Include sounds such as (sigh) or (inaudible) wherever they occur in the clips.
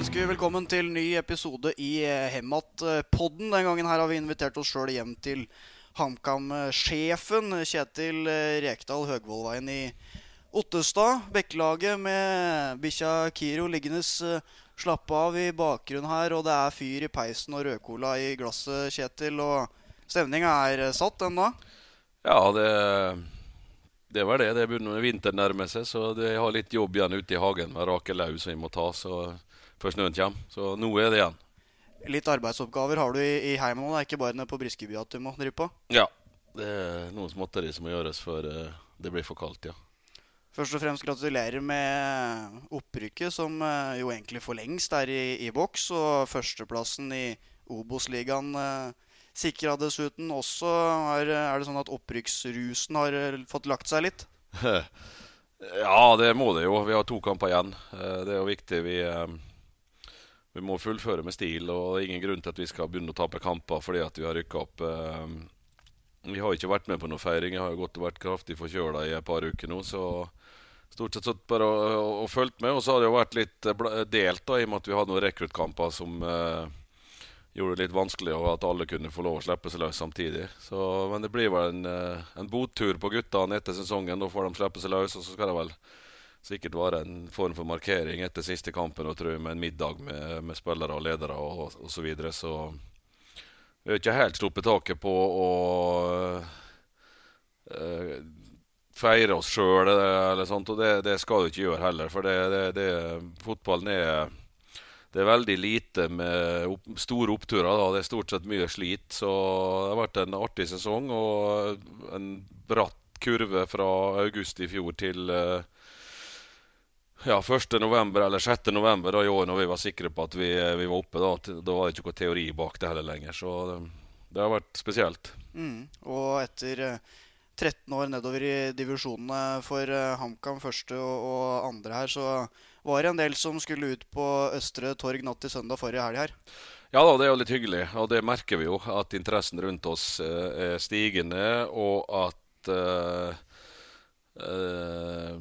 ønsker velkommen til ny episode i eh, Hemat-podden. Den gangen her har vi invitert oss sjøl hjem til HamKam-sjefen Kjetil eh, Rekdal Høgvollveien i Ottestad. Bekkelaget med bikkja Kiro liggende eh, slappe av i bakgrunnen her, og det er fyr i peisen og rødcola i glasset, Kjetil. Og stemninga er satt ennå? Ja, det, det var det. Det begynner vinteren nærme seg, så jeg har litt jobb igjen ute i hagen med rake lau som jeg må ta så før snøen kommer. Så nå er det igjen. Litt arbeidsoppgaver har du i, i heimen òg, Det ikke bare nede på Briskeby at du må drive på? Ja. Det er noen småtteri som må gjøres før eh, det blir for kaldt, ja. Først og fremst gratulerer med opprykket, som eh, jo egentlig for lengst er i, i boks. Og førsteplassen i Obos-ligaen eh, sikra dessuten også. Er, er det sånn at opprykksrusen har eh, fått lagt seg litt? (laughs) ja, det må det jo. Vi har to kamper igjen. Det er jo viktig. Vi, eh, vi må fullføre med stil, og det er ingen grunn til at vi skal begynne å tape kamper fordi at vi har rykka opp. Eh, Vi har ikke vært med på noe feiring. Jeg har jo gått og vært kraftig forkjøla i et par uker nå, så stort sett satt bare og, og, og fulgt med. Og så har det jo vært litt eh, delt, da, i og med at vi hadde noen rekruttkamper som eh, gjorde det litt vanskelig, og at alle kunne få lov å slippe seg løs samtidig. Så, men det blir vel en, eh, en bottur på guttene etter sesongen. Da får de slippe seg løs, og så skal det vel sikkert være en form for markering etter siste kampen, og tror jeg, med en middag med, med spillere og ledere og, osv. så videre. Så vi har ikke helt sluppet taket på å øh, feire oss sjøl eller sånt, og det, det skal du ikke gjøre heller. For det, det, det, fotballen er det er veldig lite med opp, store oppturer. da, Det er stort sett mye slit. Så det har vært en artig sesong og en bratt kurve fra august i fjor til eh, ja, 1. november eller 6. november i år, når vi var sikre på at vi, vi var oppe. Da, da var det ikke noe teori bak det heller lenger. Så det, det har vært spesielt. Mm. Og etter eh, 13 år nedover i divisjonene for eh, HamKam første og, og andre her, så var det en del som skulle ut på Østre Torg natt til søndag forrige helg her. Ja da, det er jo litt hyggelig, og det merker vi jo. At interessen rundt oss eh, er stigende, og at uh, eh,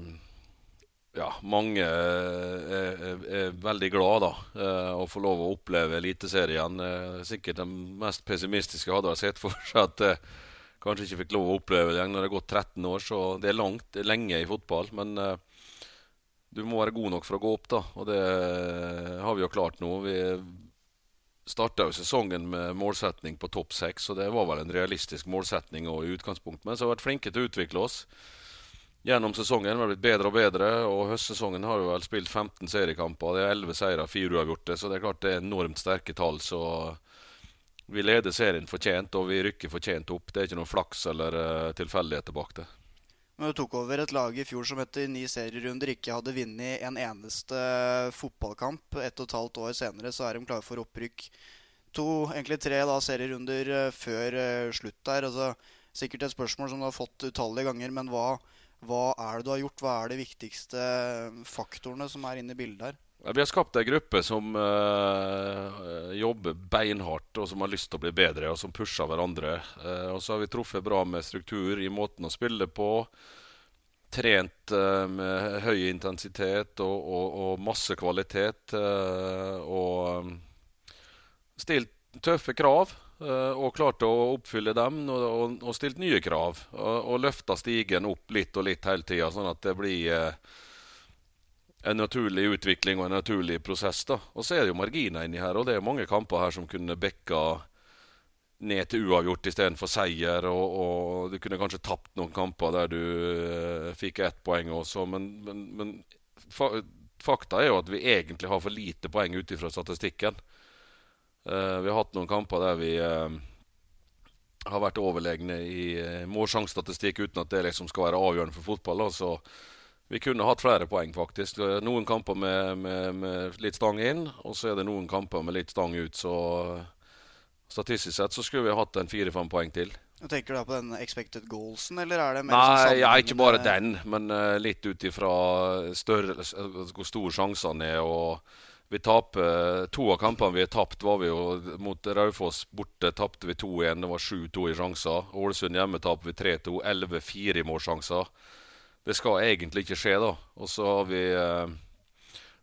ja, mange er, er, er veldig glad da, eh, å få lov å oppleve Eliteserien. Eh, sikkert den mest pessimistiske hadde jeg sett for (laughs) seg at eh, kanskje ikke fikk lov å oppleve det når det har gått 13 år. Så det er langt, lenge i fotball. Men eh, du må være god nok for å gå opp, da. Og det har vi jo klart nå. Vi starta jo sesongen med målsetning på topp seks, og det var vel en realistisk målsetning og utgangspunkt. Men så har vi vært flinke til å utvikle oss gjennom sesongen. Har blitt bedre og bedre, og høstsesongen har vi vel spilt 15 seriekamper. Det er 11 seire, 4 uavgjorte, så det er klart det er enormt sterke tall. Så vi leder serien fortjent, og vi rykker fortjent opp. Det er ikke noe flaks eller eh, tilfeldigheter bak det. Men du tok over et lag i fjor som etter ni serierunder ikke hadde vunnet en eneste fotballkamp. Ett og et halvt år senere så er de klare for opprykk. To, egentlig tre da, serierunder eh, før eh, slutt der. Altså, sikkert et spørsmål som du har fått utallige ganger, men hva, hva er det du har gjort? Hva er de viktigste faktorene som er inne i bildet her? Vi har skapt ei gruppe som øh, jobber beinhardt, og som har lyst til å bli bedre, og som pusher hverandre. Uh, og så har vi truffet bra med struktur i måten å spille på. Trent eh, med høy intensitet og, og, og masse kvalitet. eh, og stilt tøffe krav. Eh, og klarte å oppfylle dem, og, og, og stilt nye krav. Og, og løfta stigen opp litt og litt hele tida, sånn at det blir eh, en naturlig utvikling og en naturlig prosess. da. Og så er det jo marginer inni her, og det er mange kamper her som kunne bekka ned til uavgjort istedenfor seier. Og, og du kunne kanskje tapt noen kamper der du eh, fikk ett poeng også, men, men, men fa fakta er jo at vi egentlig har for lite poeng ut ifra statistikken. Eh, vi har hatt noen kamper der vi uh, har vært overlegne i uh, målsjansestatistikk uten at det liksom skal være avgjørende for fotball. da, så vi kunne hatt flere poeng, faktisk. Eh, Noen kamper med, med, med litt stang inn, og så er det noen kamper med litt stang ut. Så statistisk sett så skulle vi hatt en fire-fem poeng til. Og tenker du da på den expected goalsen, eller er det mer Nei, sånn ja, ikke bare den, men eh, litt ut ifra eh, hvor store sjansene er. og vi taper To av kampene vi har tapt, var vi jo mot Raufoss borte. Tapte vi 2-1. Det var 7-2 i sjanser. Ålesund hjemme taper vi 3-2. 11-4 i målsjanser. Det skal egentlig ikke skje, da. Og så har vi eh,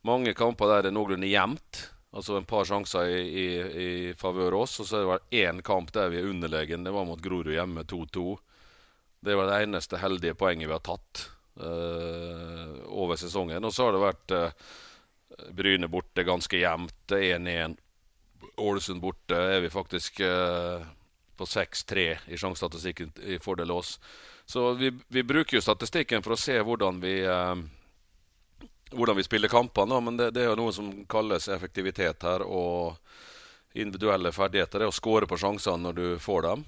mange kamper der det er noenlunde jevnt. Altså en par sjanser i, i, i favør oss. Og så er det vel én kamp der vi er underlegen. Det var mot Grorud hjemme 2-2. Det var det eneste heldige poenget vi har tatt uh, over sesongen. Og så har det vært uh, Bryne borte ganske jevnt. 1-1. Ålesund borte er vi faktisk uh, på 6-3 i sjansestatistikken i fordel oss. Så vi, vi, bruker jo statistikken for å se hvordan vi hvordan vi spiller kampene. Men det, det, er jo noe som kalles effektivitet her. Og individuelle ferdigheter. Det å score på sjansene når du får dem.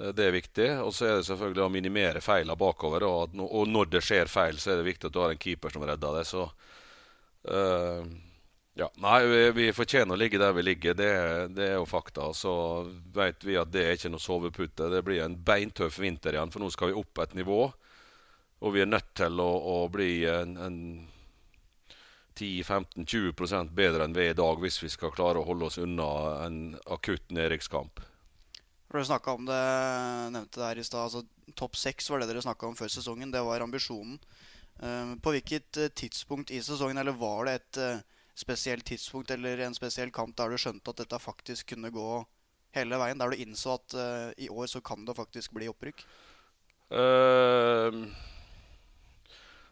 Eh, det er viktig. Og så er det selvfølgelig å minimere feilene bakover. Og, og, når det skjer feil, så er det viktig at du har en keeper som redder det. Så uh, ja, Nei, vi, vi, fortjener å ligge der vi ligger. Det, det er jo fakta. Så vet vi at det er ikke noe sovepute. Det blir en beintøff vinter igjen, for nå skal vi opp et nivå. Og vi er nødt til å, å bli en, en 10-15-20 bedre enn vi er i dag hvis vi skal klare å holde oss unna en akutt nedrykkskamp. Du snakka om det, nevnte der i stad. Altså, Topp seks var det dere snakka om før sesongen. Det var ambisjonen. Ehm, på hvilket eh, tidspunkt i sesongen, eller var det et eh, spesielt tidspunkt eller en spesiell kamp der du skjønte at dette faktisk kunne gå hele veien? Der du innså at uh, i år så kan det faktisk bli opprykk? Uh,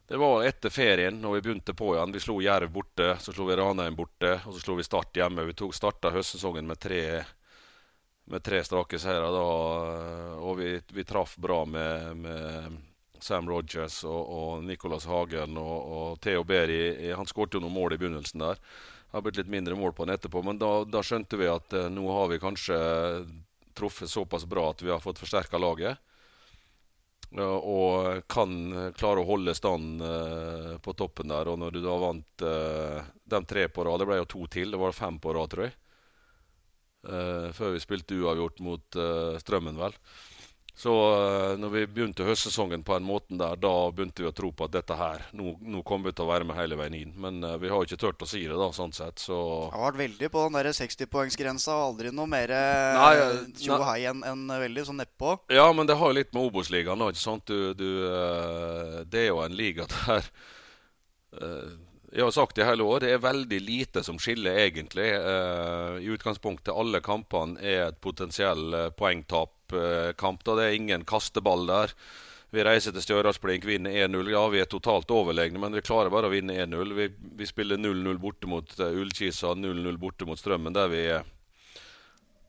det var etter ferien, når vi begynte på igjen. Vi slo Jerv borte, så slo vi Ranheim borte, og så slo vi Start hjemme. Vi tok starta høstsesongen med tre, med tre strake seire, og vi, vi traff bra med, med Sam Rogers og, og Nicholas Hagen og, og Theo Berry. Han skåret jo noen mål i begynnelsen der. Det har blitt litt mindre mål på han etterpå, men da, da skjønte vi at eh, nå har vi kanskje truffet såpass bra at vi har fått forsterka laget og kan klare å holde stand uh, på toppen der. Og når du da vant uh, de tre på rad Det ble jo to til. Det var fem på rad, tror jeg. Uh, før vi spilte uavgjort mot Strømmen, vel. Så uh, når vi begynte høstsesongen på en måte der, da begynte vi å tro på at dette her, nå, nå kommer vi til å være med hele veien inn. Men uh, vi har jo ikke turt å si det, da, sånn sett. Så har vært veldig på den der 60-poengsgrensa. og Aldri noe mer eh, tjohei enn en veldig sånn nedpå. Ja, men det har jo litt med Obos-ligaen, ikke sant. Du, du, det er jo en liga der jeg har sagt det i hele år, det er veldig lite som skiller, egentlig. I utgangspunktet alle kampene er et potensiell poengtap kamp. da Det er ingen kasteball der. Vi reiser til Stjørdalsblink, vinner 1-0. Ja, vi er totalt overlegne, men vi klarer bare å vinne 1-0. Vi, vi, spiller 0-0 borte mot uh, Ullkisa, 0-0 borte mot Strømmen, der vi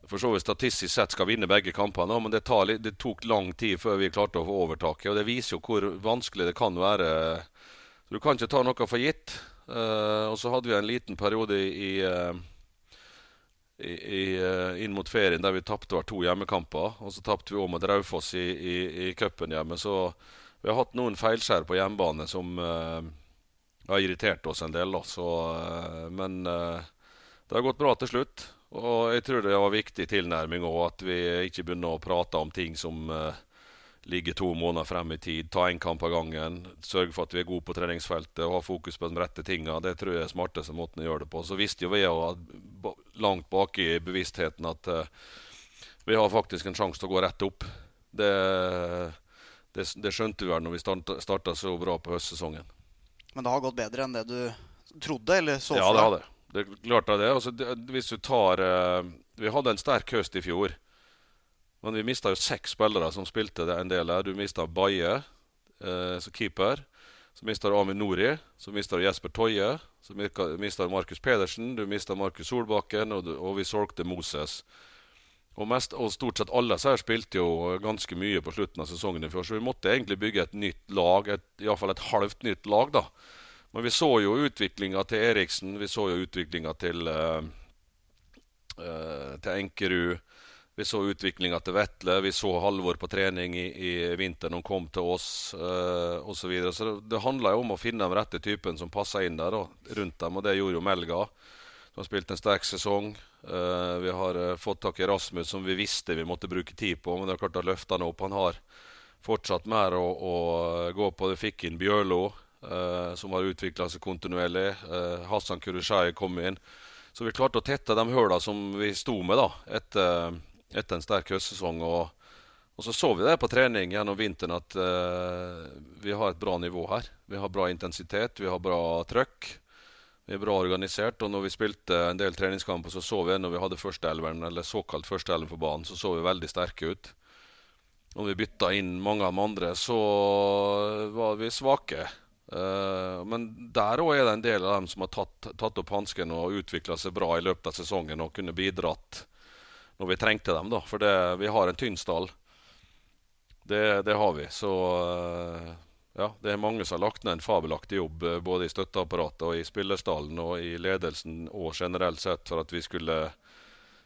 for så vidt statistisk sett skal vinne begge kampene. Men det, tar, det, tok lang tid før vi klarte å få overtaket. Og det viser jo hvor vanskelig det kan være. Du kan ikke ta noe for gitt. Uh, og så hadde vi en liten periode i uh, i, eh, inn mot ferien der vi tapte to hjemmekamper. Og så tapte vi òg mot Raufoss i, i, i cupen hjemme. Så vi har hatt noen feilskjær på hjemmebane som uh, har irritert oss en del. Så, uh, men uh, det har gått bra til slutt. Og jeg tror det var viktig tilnærming òg, at vi ikke begynner å prate om ting som ligge to måneder frem i tid, ta én kamp av gangen, sørge for at vi er gode på treningsfeltet og ha fokus på de rette tinga. Det tror jeg er smarteste måten å gjøre det på. Så visste jo vi jo langt bak i bevisstheten at uh, vi har faktisk en sjanse til å gå rett opp. Det, det, det skjønte vi vel når vi starta så bra på høstsesongen. Men det har gått bedre enn det du trodde, eller så for deg? Ja, det har det. Det klart av det. Altså, det, hvis du tar uh, Vi hadde en sterk høst i fjor. Men vi mista jo seks spillere som spilte en del her. Du mista Baye eh, som keeper. Så mister du Amin Nori. Så mister du Jesper Toje. Så mister du Markus Pedersen. Du mister Markus Solbakken, og, og, vi solgte Moses. Og, mest, og, stort sett alle så her spilte jo ganske mye på slutten av sesongen i fjor, så vi måtte egentlig bygge et nytt lag. Iallfall et halvt nytt lag, da. Men vi så jo utviklinga til Eriksen. Vi så jo utviklinga til, uh, uh, til Enkerud. Vi så utviklinga til Vetle. Vi så Halvor på trening i, i vinter når han kom til oss eh, osv. Så, videre. så det, det handla jo om å finne den rette typen som passa inn der og, rundt dem, og det gjorde jo Melga. Som har spilt en sterk sesong. Eh, vi har eh, fått tak i Rasmus, som vi visste vi måtte bruke tid på. Men det er klart løfte han opp. Han har fortsatt mer å, å gå på. Det fikk inn Bjørlo, eh, som har utvikla seg kontinuerlig. Hassan Kurushai kom inn. Så vi klarte å tette de høla som vi sto med da, etter etter en sterk høstsesong. Og, og, så så vi det på trening gjennom vinteren at uh, vi har et bra nivå her. Vi har bra intensitet, vi har bra trøkk. Vi er bra organisert, og når vi spilte en del treningskamper, så så vi når vi hadde førsteelveren, eller såkalt førsteelveren på banen, så så vi veldig sterke ut. Når vi bytta inn mange av de andre, så var vi svake. Uh, men der òg er det en del av dem som har tatt, tatt opp hansken og utvikla seg bra i løpet av sesongen og kunne bidratt når vi trengte dem. da, For det, vi har en tynn stall. Det, det, har vi. Så uh, ja, det er mange som har lagt ned en fabelaktig jobb eh, både i støtteapparatet og i spillerstallen og i ledelsen og generelt sett for at vi skulle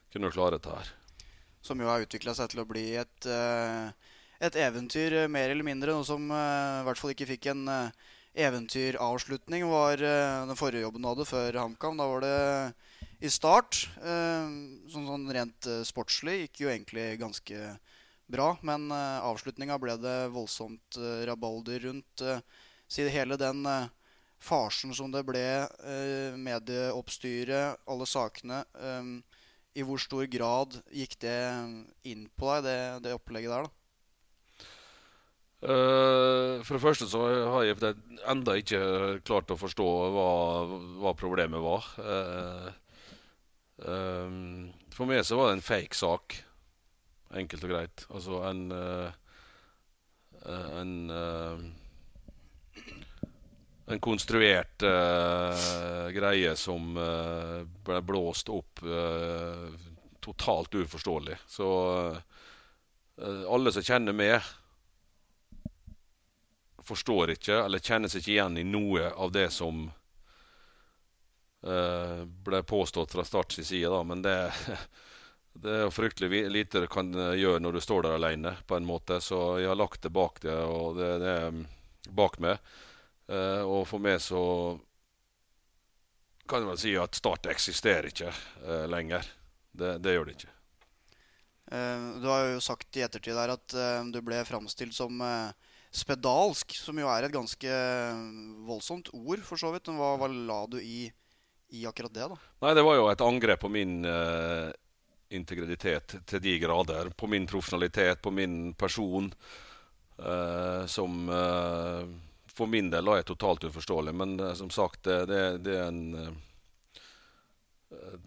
kunne klare dette her. Som jo har utvikla seg til å bli et, eh, et, eventyr, eh, mer eller mindre. Noe som i hvert fall ikke fikk en eventyravslutning, var den forrige jobben du hadde før HamKam. Da var det i start. Sånn, sånn rent sportslig gikk jo egentlig ganske bra. Men avslutninga ble det voldsomt rabalder rundt. Uh, hele den farsen som det ble, medieoppstyret, alle sakene. I hvor stor grad gikk det inn på deg, det, det opplegget der, da? Uh, for det første så har jeg enda ikke klart å forstå hva, hva problemet var. Uh, um, for meg så var det en fake sak. Enkelt og greit. Altså en uh, En En konstruert greie som ble blåst opp totalt uforståelig. Så alle som kjenner meg, forstår ikke, eller kjenner seg ikke igjen i noe av det som ble påstått fra Starts side, da. Men det (laughs) Det er fryktelig lite du kan eh, gjøre når du står der alene, på en måte. Så jeg har lagt det bak det, og det, det er mm, bak meg. Eh, og for meg så kan jeg vel si at Start eksisterer ikke eh, lenger. Det, det, gjør det ikke. Eh, du har jo sagt i ettertid der at eh, du ble framstilt som eh, spedalsk, som jo er et ganske voldsomt ord, for så vidt. Hva, hva la du i, i, akkurat det, da? Nei, det var jo et angrep på min uh, integritet til de grader. På min profesjonalitet, på min person. Uh, som uh, for min del er totalt uforståelig. Men som sagt, det, det, er en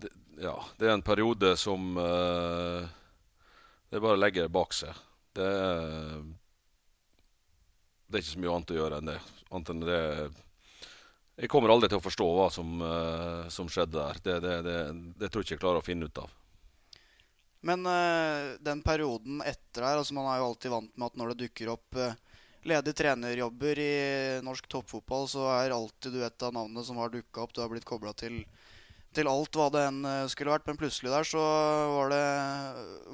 det, Ja, det er en periode som Det er bare å legge bak seg. Det er, det er ikke så mye annet å gjøre enn det. Annet enn det jeg kommer aldri til å forstå hva som, som skjedde der. Det, det, det, det tror jeg ikke jeg klarer å finne ut av. Men uh, den perioden etter her altså Man er jo alltid vant med at når det dukker opp uh, ledige trenerjobber i norsk toppfotball, så er alltid du et av navnene som har dukka opp. Du har blitt kobla til, til, alt hva det enn uh, skulle vært. Men plutselig der så var,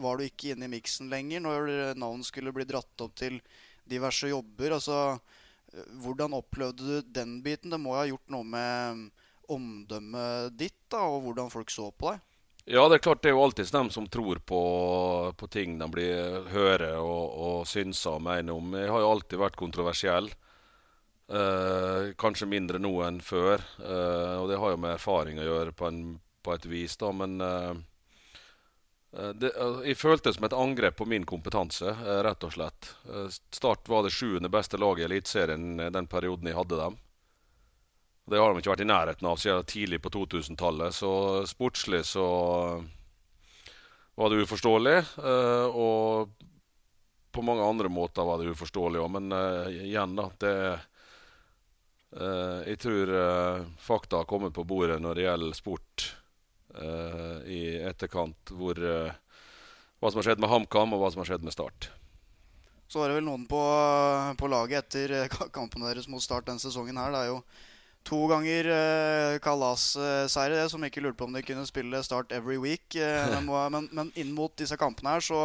var du ikke inne i miksen lenger når navn skulle bli dratt opp til diverse jobber. Altså, hvordan opplevde du den biten? Det må jo ha gjort noe med omdømmet ditt da, og hvordan folk så på deg? Ja, det er klart det er jo alltid dem som tror på, på ting de blir hører og, og synser og mener om. Jeg har jo alltid vært kontroversiell. Eh, kanskje mindre nå enn før. Eh, og det har jo med erfaring å gjøre på, en, på et vis, da. Men eh, eh det, eh, jeg følte det som et angrep på min kompetanse, eh, rett og slett. Start var det sjuende beste laget i Eliteserien den perioden jeg hadde dem. Det har de ikke vært i nærheten av siden tidlig på 2000-tallet. Så sportslig så var det uforståelig. Eh, og på mange andre måter var det uforståelig òg. Men igjen, da. Det Jeg tror fakta har kommet på bordet når det gjelder sport i etterkant. Hvor, hva som har skjedd med HamKam, og hva som har skjedd med Start. Så var det vel noen på, på laget etter kampen deres mot Start denne sesongen her. Det er jo to ganger uh, kalasseiere, som ikke lurte på om de kunne spille Start every week. (laughs) Uh, men, men, inn mot disse kampene her så,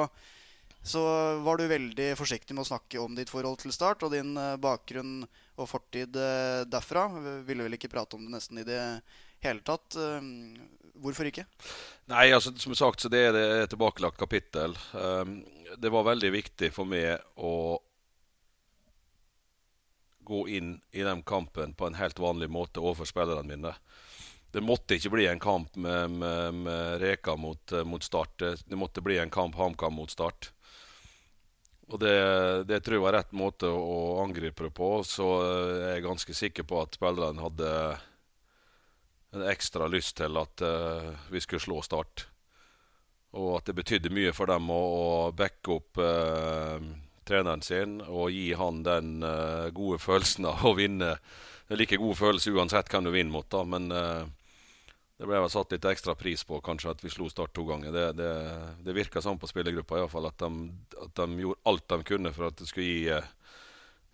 så, var du veldig forsiktig med å snakke om ditt forhold til Start og din uh, bakgrunn og fortid uh, derfra. Vi ville vel ikke prate om det nesten i det hele tatt. Hvorfor ikke? Nei, altså som sagt så det er et tilbakelagt kapittel. Um, det var veldig viktig for meg å gå inn i den kampen på en helt vanlig måte overfor spillerne mine. Det måtte ikke bli en kamp med, med, med Reka mot, eh, mot, Start. Det, det, måtte bli en kamp HamKam mot Start. Og det, det, tror jeg var rett måte å angripe det på. Så eh, jeg er ganske sikker på at spillerne hadde en ekstra lyst til at uh, vi skulle slå Start. Og at det betydde mye for dem å, å backe opp uh, treneren sin og gi han den uh, gode følelsen av å vinne. Det er like god følelse uansett hvem du vinner mot, da, men det ble vel satt litt ekstra pris på kanskje at vi slo Start to ganger. Det, det, det virka sånn på spillergruppa i hvert fall, at de, at de gjorde alt de kunne for at det skulle gi,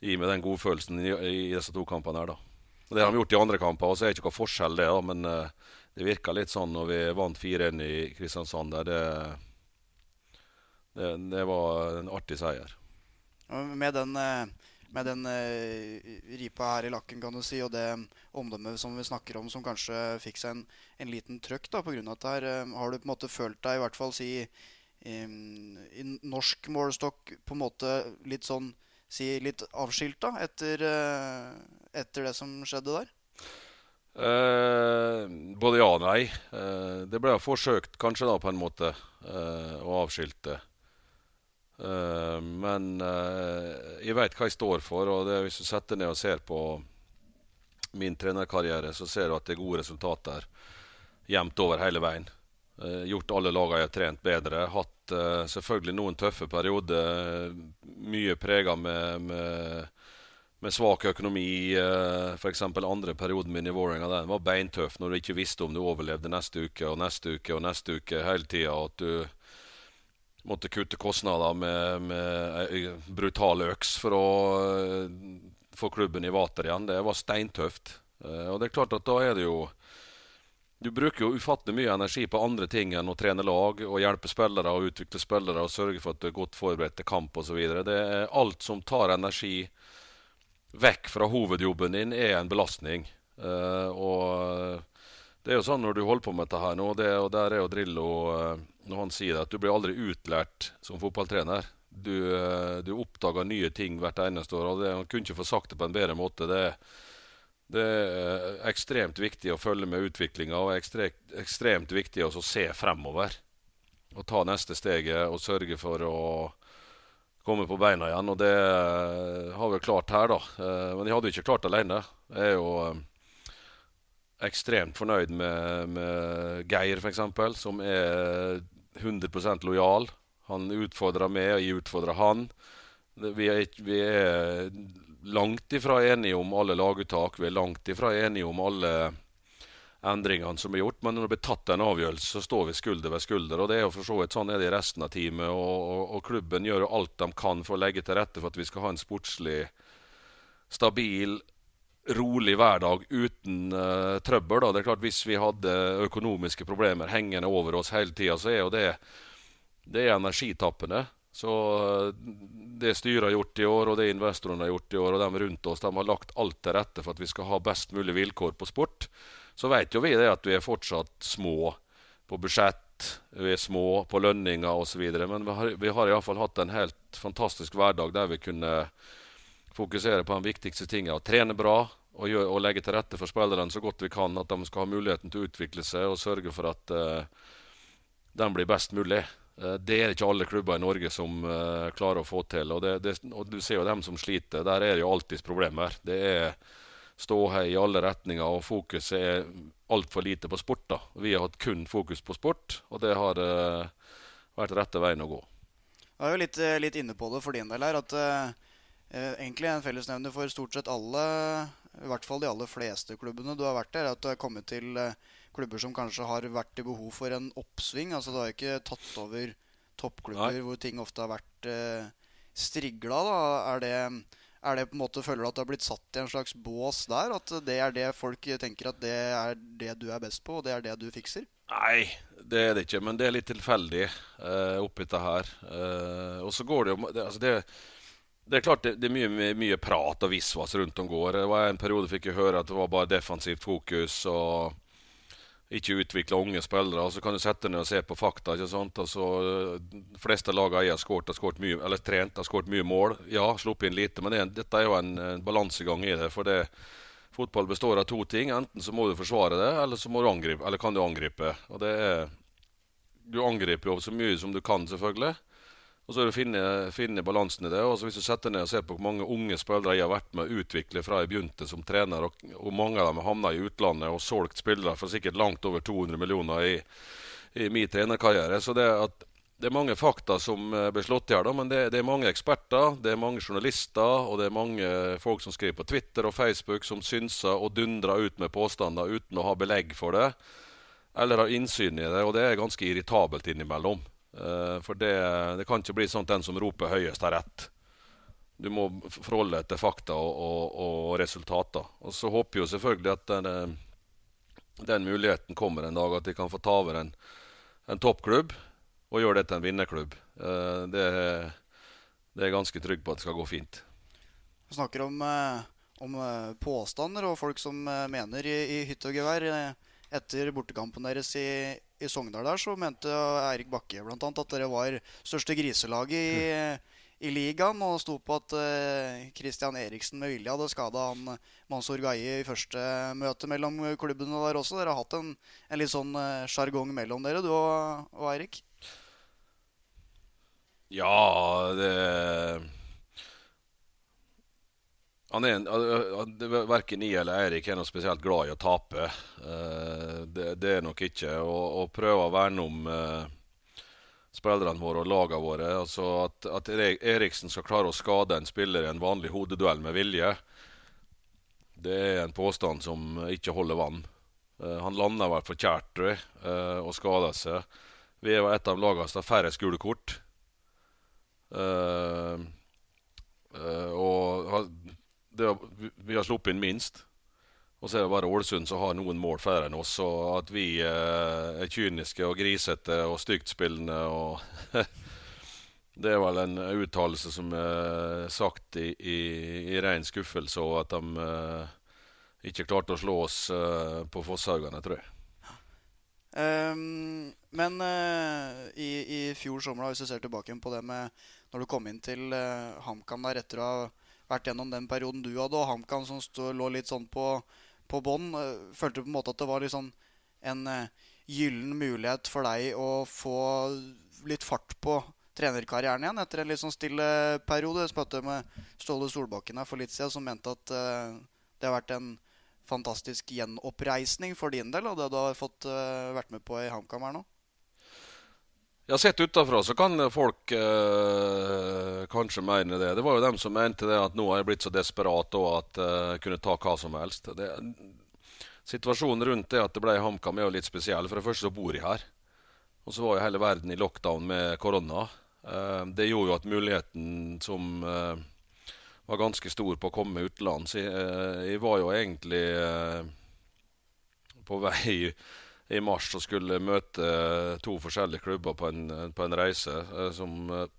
gi med den godfølelsen i, i disse to kampene her, da. Det har de gjort i andre kamper, og så er det ikke noe forskjell, det. da, Men uh, det virka litt sånn når vi vant 4-1 i Kristiansand. der det, det, det, var en artig seier. Med den, eh, med den uh, ripa her i lakken, kan du si, og det omdømmet som vi snakker om, som kanskje fikk seg en, en liten trøkk da, pga. dette her, har du på en måte følt deg, i hvert fall si i, i norsk målestokk, på en måte litt sånn si litt avskilta etter, etter det som skjedde der? Eh, både ja og nei. Eh, det ble forsøkt kanskje da på en måte eh, å avskilte. Eh, men eh, jeg veit hva jeg står for, og hvis du setter ned og ser på min trenerkarriere, så ser du at det er gode resultater jevnt over hele veien. Eh, gjort alle lagene jeg har trent bedre. Hatt selvfølgelig noen tøffe perioder, mye prega med, med med svak økonomi. Uh, F.eks. andre perioden min i Vålerenga den var beintøff når du ikke visste om du overlevde neste uke og neste uke og neste uke hele tida. At du måtte kutte kostnader med, med brutal øks for å uh, få klubben i vater igjen. Det var steintøft. Uh, og det er klart at da er det jo du bruker jo ufattelig mye energi på andre ting enn å trene lag og hjelpe spillere og utvikle spillere og sørge for at du er godt forberedt til kamp osv. Det er alt som tar energi vekk fra hovedjobben din, er en belastning. Uh, og det er jo sånn når du holder på med dette her nå, det, og der er jo Drillo uh, når han sier det, at du blir aldri utlært som fotballtrener. Du, uh, du oppdager nye ting hvert eneste år. og det, Han kunne ikke få sagt det på en bedre måte. Det, det er ekstremt viktig å følge med utviklinga og ekstremt, ekstremt viktig å se fremover. Og ta neste steget og sørge for å komme på beina igjen. Og det har vi klart her, da. Eh, men de hadde ikke klart alene. Jeg er jo eh, ekstremt fornøyd med, med Geir, f.eks., som er 100% lojal. Han utfordrer meg, og jeg utfordrer han. Vi er, vi er langt ifra enige om alle laguttak. Vi er langt ifra enige om alle endringene som er gjort. Men når det blir tatt en avgjørelse, så står vi skulder ved skulder. og det er jo for så vidt Sånn er det i resten av teamet. Og, og, og, klubben gjør jo alt de kan for å legge til rette for at vi skal ha en sportslig, stabil, rolig hverdag uten uh, trøbbel. Da. Det er klart Hvis vi hadde økonomiske problemer hengende over oss hele tida, så er jo det, det er energitappende. Så uh, det styret har gjort i år, og det investorene har gjort i år, og de rundt oss, de har lagt alt til rette for at vi skal ha best mulig vilkår på sport. Så vet jo vi det at vi er fortsatt små på budsjett, vi er små på lønninger osv. Men vi har, vi har iallfall hatt en helt fantastisk hverdag der vi kunne fokusere på de viktigste tingene. Å Trene bra og, gjør, og, legge til rette for spillerne så godt vi kan. At de skal ha muligheten til å utvikle seg og sørge for at uh, de blir best mulig. Uh, det er ikke alle klubber i Norge som uh, klarer å få til. Og, det, det, og du ser jo dem som sliter. Der er det jo alltids problemer. Det er ståhei i alle retninger, og fokuset er altfor lite på sport. da. Vi har hatt kun fokus på sport, og det har uh, vært rette veien å gå. Jeg er jo litt, eh, litt, inne på det for din del her, at uh, egentlig en fellesnevner for stort sett alle, i hvert fall de aller fleste klubbene du har vært der, at du har kommet til uh, klubber som kanskje har vært i behov for en oppsving. Altså Du har ikke tatt over toppklubber Nei. hvor ting ofte har vært uh, strigla. da. Er det er det på en måte, Føler du at du har blitt satt i en slags bås der? At det er det folk tenker at det er det du er best på, og det er det du fikser? Nei, det er det ikke. Men det er litt tilfeldig uh, oppi det her. Uh, og så går det jo det, altså det, det, er klart det, det er mye, mye, prat og visvas rundt om går. Det var En periode fikk jeg høre at det var bare defensivt fokus. og ikke utvikle unge spillere. og Så kan du sette ned og se på fakta. ikke sant? Altså, de fleste lagene jeg har skåret, har skåret mye, eller trent, har skåret mye mål. Ja, sluppet inn lite, men det, dette er jo en, en balansegang i det. for det Fotball består av to ting. Enten så må du forsvare det, eller så må du angripe, eller kan du angripe. Og det er, Du angriper jo så mye som du kan, selvfølgelig. Og så er det å finne, finne balansen i det. og så Hvis du setter ned og ser på hvor mange unge spillere jeg har vært med å utvikle fra jeg begynte som trener, og, og mange av dem har havna i utlandet og solgt spillere for sikkert langt over 200 millioner i, i min trenerkarriere. Så det, at, det er mange fakta som eh, blir slått i hjel, men det, det, er mange eksperter, det er mange journalister og det er mange folk som skriver på Twitter og Facebook som synser og dundrer ut med påstander uten å ha belegg for det, eller har innsyn i det, og det er ganske irritabelt innimellom. Eh, for det, det, kan ikke bli sånn at den som roper høyest, har rett. Du må forholde deg til fakta og, og, og, resultater. Og så håper jeg selvfølgelig at den, eh, den, muligheten kommer en dag, at de kan få ta over en, en toppklubb og gjøre det til en vinnerklubb. Eh, det, det, er jeg ganske trygg på at det skal gå fint. Vi snakker om, om påstander og folk som mener i, i hytte og gevær. Etter bortekampen deres i, i Sogndal der, så mente Eirik Bakke bl.a. at dere var største griselaget i, i ligaen, og sto på at uh, Eriksen med vilje hadde skada han Mansour Gaye i første møte mellom klubbene der også. Dere har hatt en, en litt sånn eh, sjargong mellom dere, du og, og Eirik? Ja, det han er, Verken jeg eller Eirik er noe spesielt glad i å tape. Eh, det, det er nok ikke. Å prøve å verne om eh, spillerne våre og lagene våre. Altså at, at, Eriksen skal klare å skade en spiller i en vanlig hodeduell med vilje, det er en påstand som ikke holder vann. Uh, han landa vel for kjært uh, og skada seg. Vi er et av lagene som har færrest gule kort. og det, vi har sluppet inn minst. Og så er det bare Ålesund som har noen mål færre enn oss. Og at vi eh, er kyniske og grisete og stygtspillende og (laughs) Det er vel en uttalelse som er sagt i, i, i ren skuffelse, og at de eh, ikke klarte å slå oss eh, på Fosshaugane, tror jeg. Um, men uh, i, i, fjor sommer, hvis du ser tilbake på det med når du kom inn til uh, HamKam der etter å ha vært gjennom den perioden du hadde, og HamKam som stod, lå litt sånn på, på bånn. Eh, følte på en måte at det var liksom en uh, gyllen mulighet for deg å få litt fart på trenerkarrieren igjen etter en litt sånn stille periode. Jeg spurte med Ståle Solbakken her for litt siden, som mente at uh, det har vært en fantastisk gjenoppreisning for din del, og det du har fått vært med på i HamKam her nå? Ja, Sett utafra så kan folk eh, kanskje mene det. Det var jo dem som mente det at nå har jeg blitt så desperat og at eh, jeg eh, kunne ta hva som helst. Det, situasjonen rundt det at det ble HamKam er jo litt spesiell. For det første så bor jeg her. Og så var jo hele verden i lockdown med korona. Eh, det gjorde jo at muligheten som eh, var ganske stor på å komme utenlands jeg, eh, jeg var jo egentlig på vei i mars og skulle møte to forskjellige klubber på en, på en reise eh, som eh,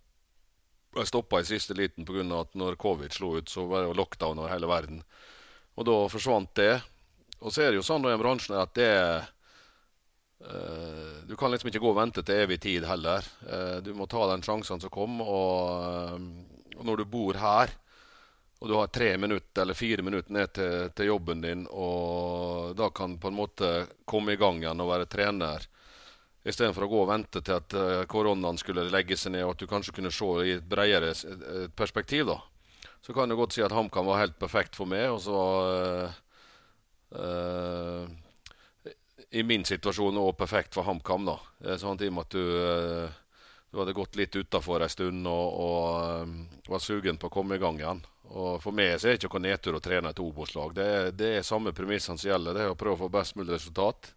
jeg stoppa i siste liten pga. at når covid slo ut, så var det jo lockdown over hele verden. Og da forsvant det. Og så er det jo sånn i bransjen at det uh, Du kan liksom ikke gå og vente til evig tid heller. Du må ta den sjansen som kom. Og når du bor her, og du har tre minutter eller fire minutter ned til, til, jobben din, og da kan på en måte komme i gang igjen og være trener, istedenfor å gå og vente til at uh, koronaen skulle legge seg ned, og at du kanskje kunne se i et bredere perspektiv, da. Så kan du godt si at HamKam var helt perfekt for meg, og så uh, uh, I min situasjon òg perfekt for HamKam, da. Sånn i og med at du du hadde gått litt utafor en stund og, og var sugen på å komme i gang igjen. Og For meg så er det ikke noen nedtur å trene et Obos-lag. Det, det, er samme premissene som gjelder. Det er å prøve å få best mulig resultat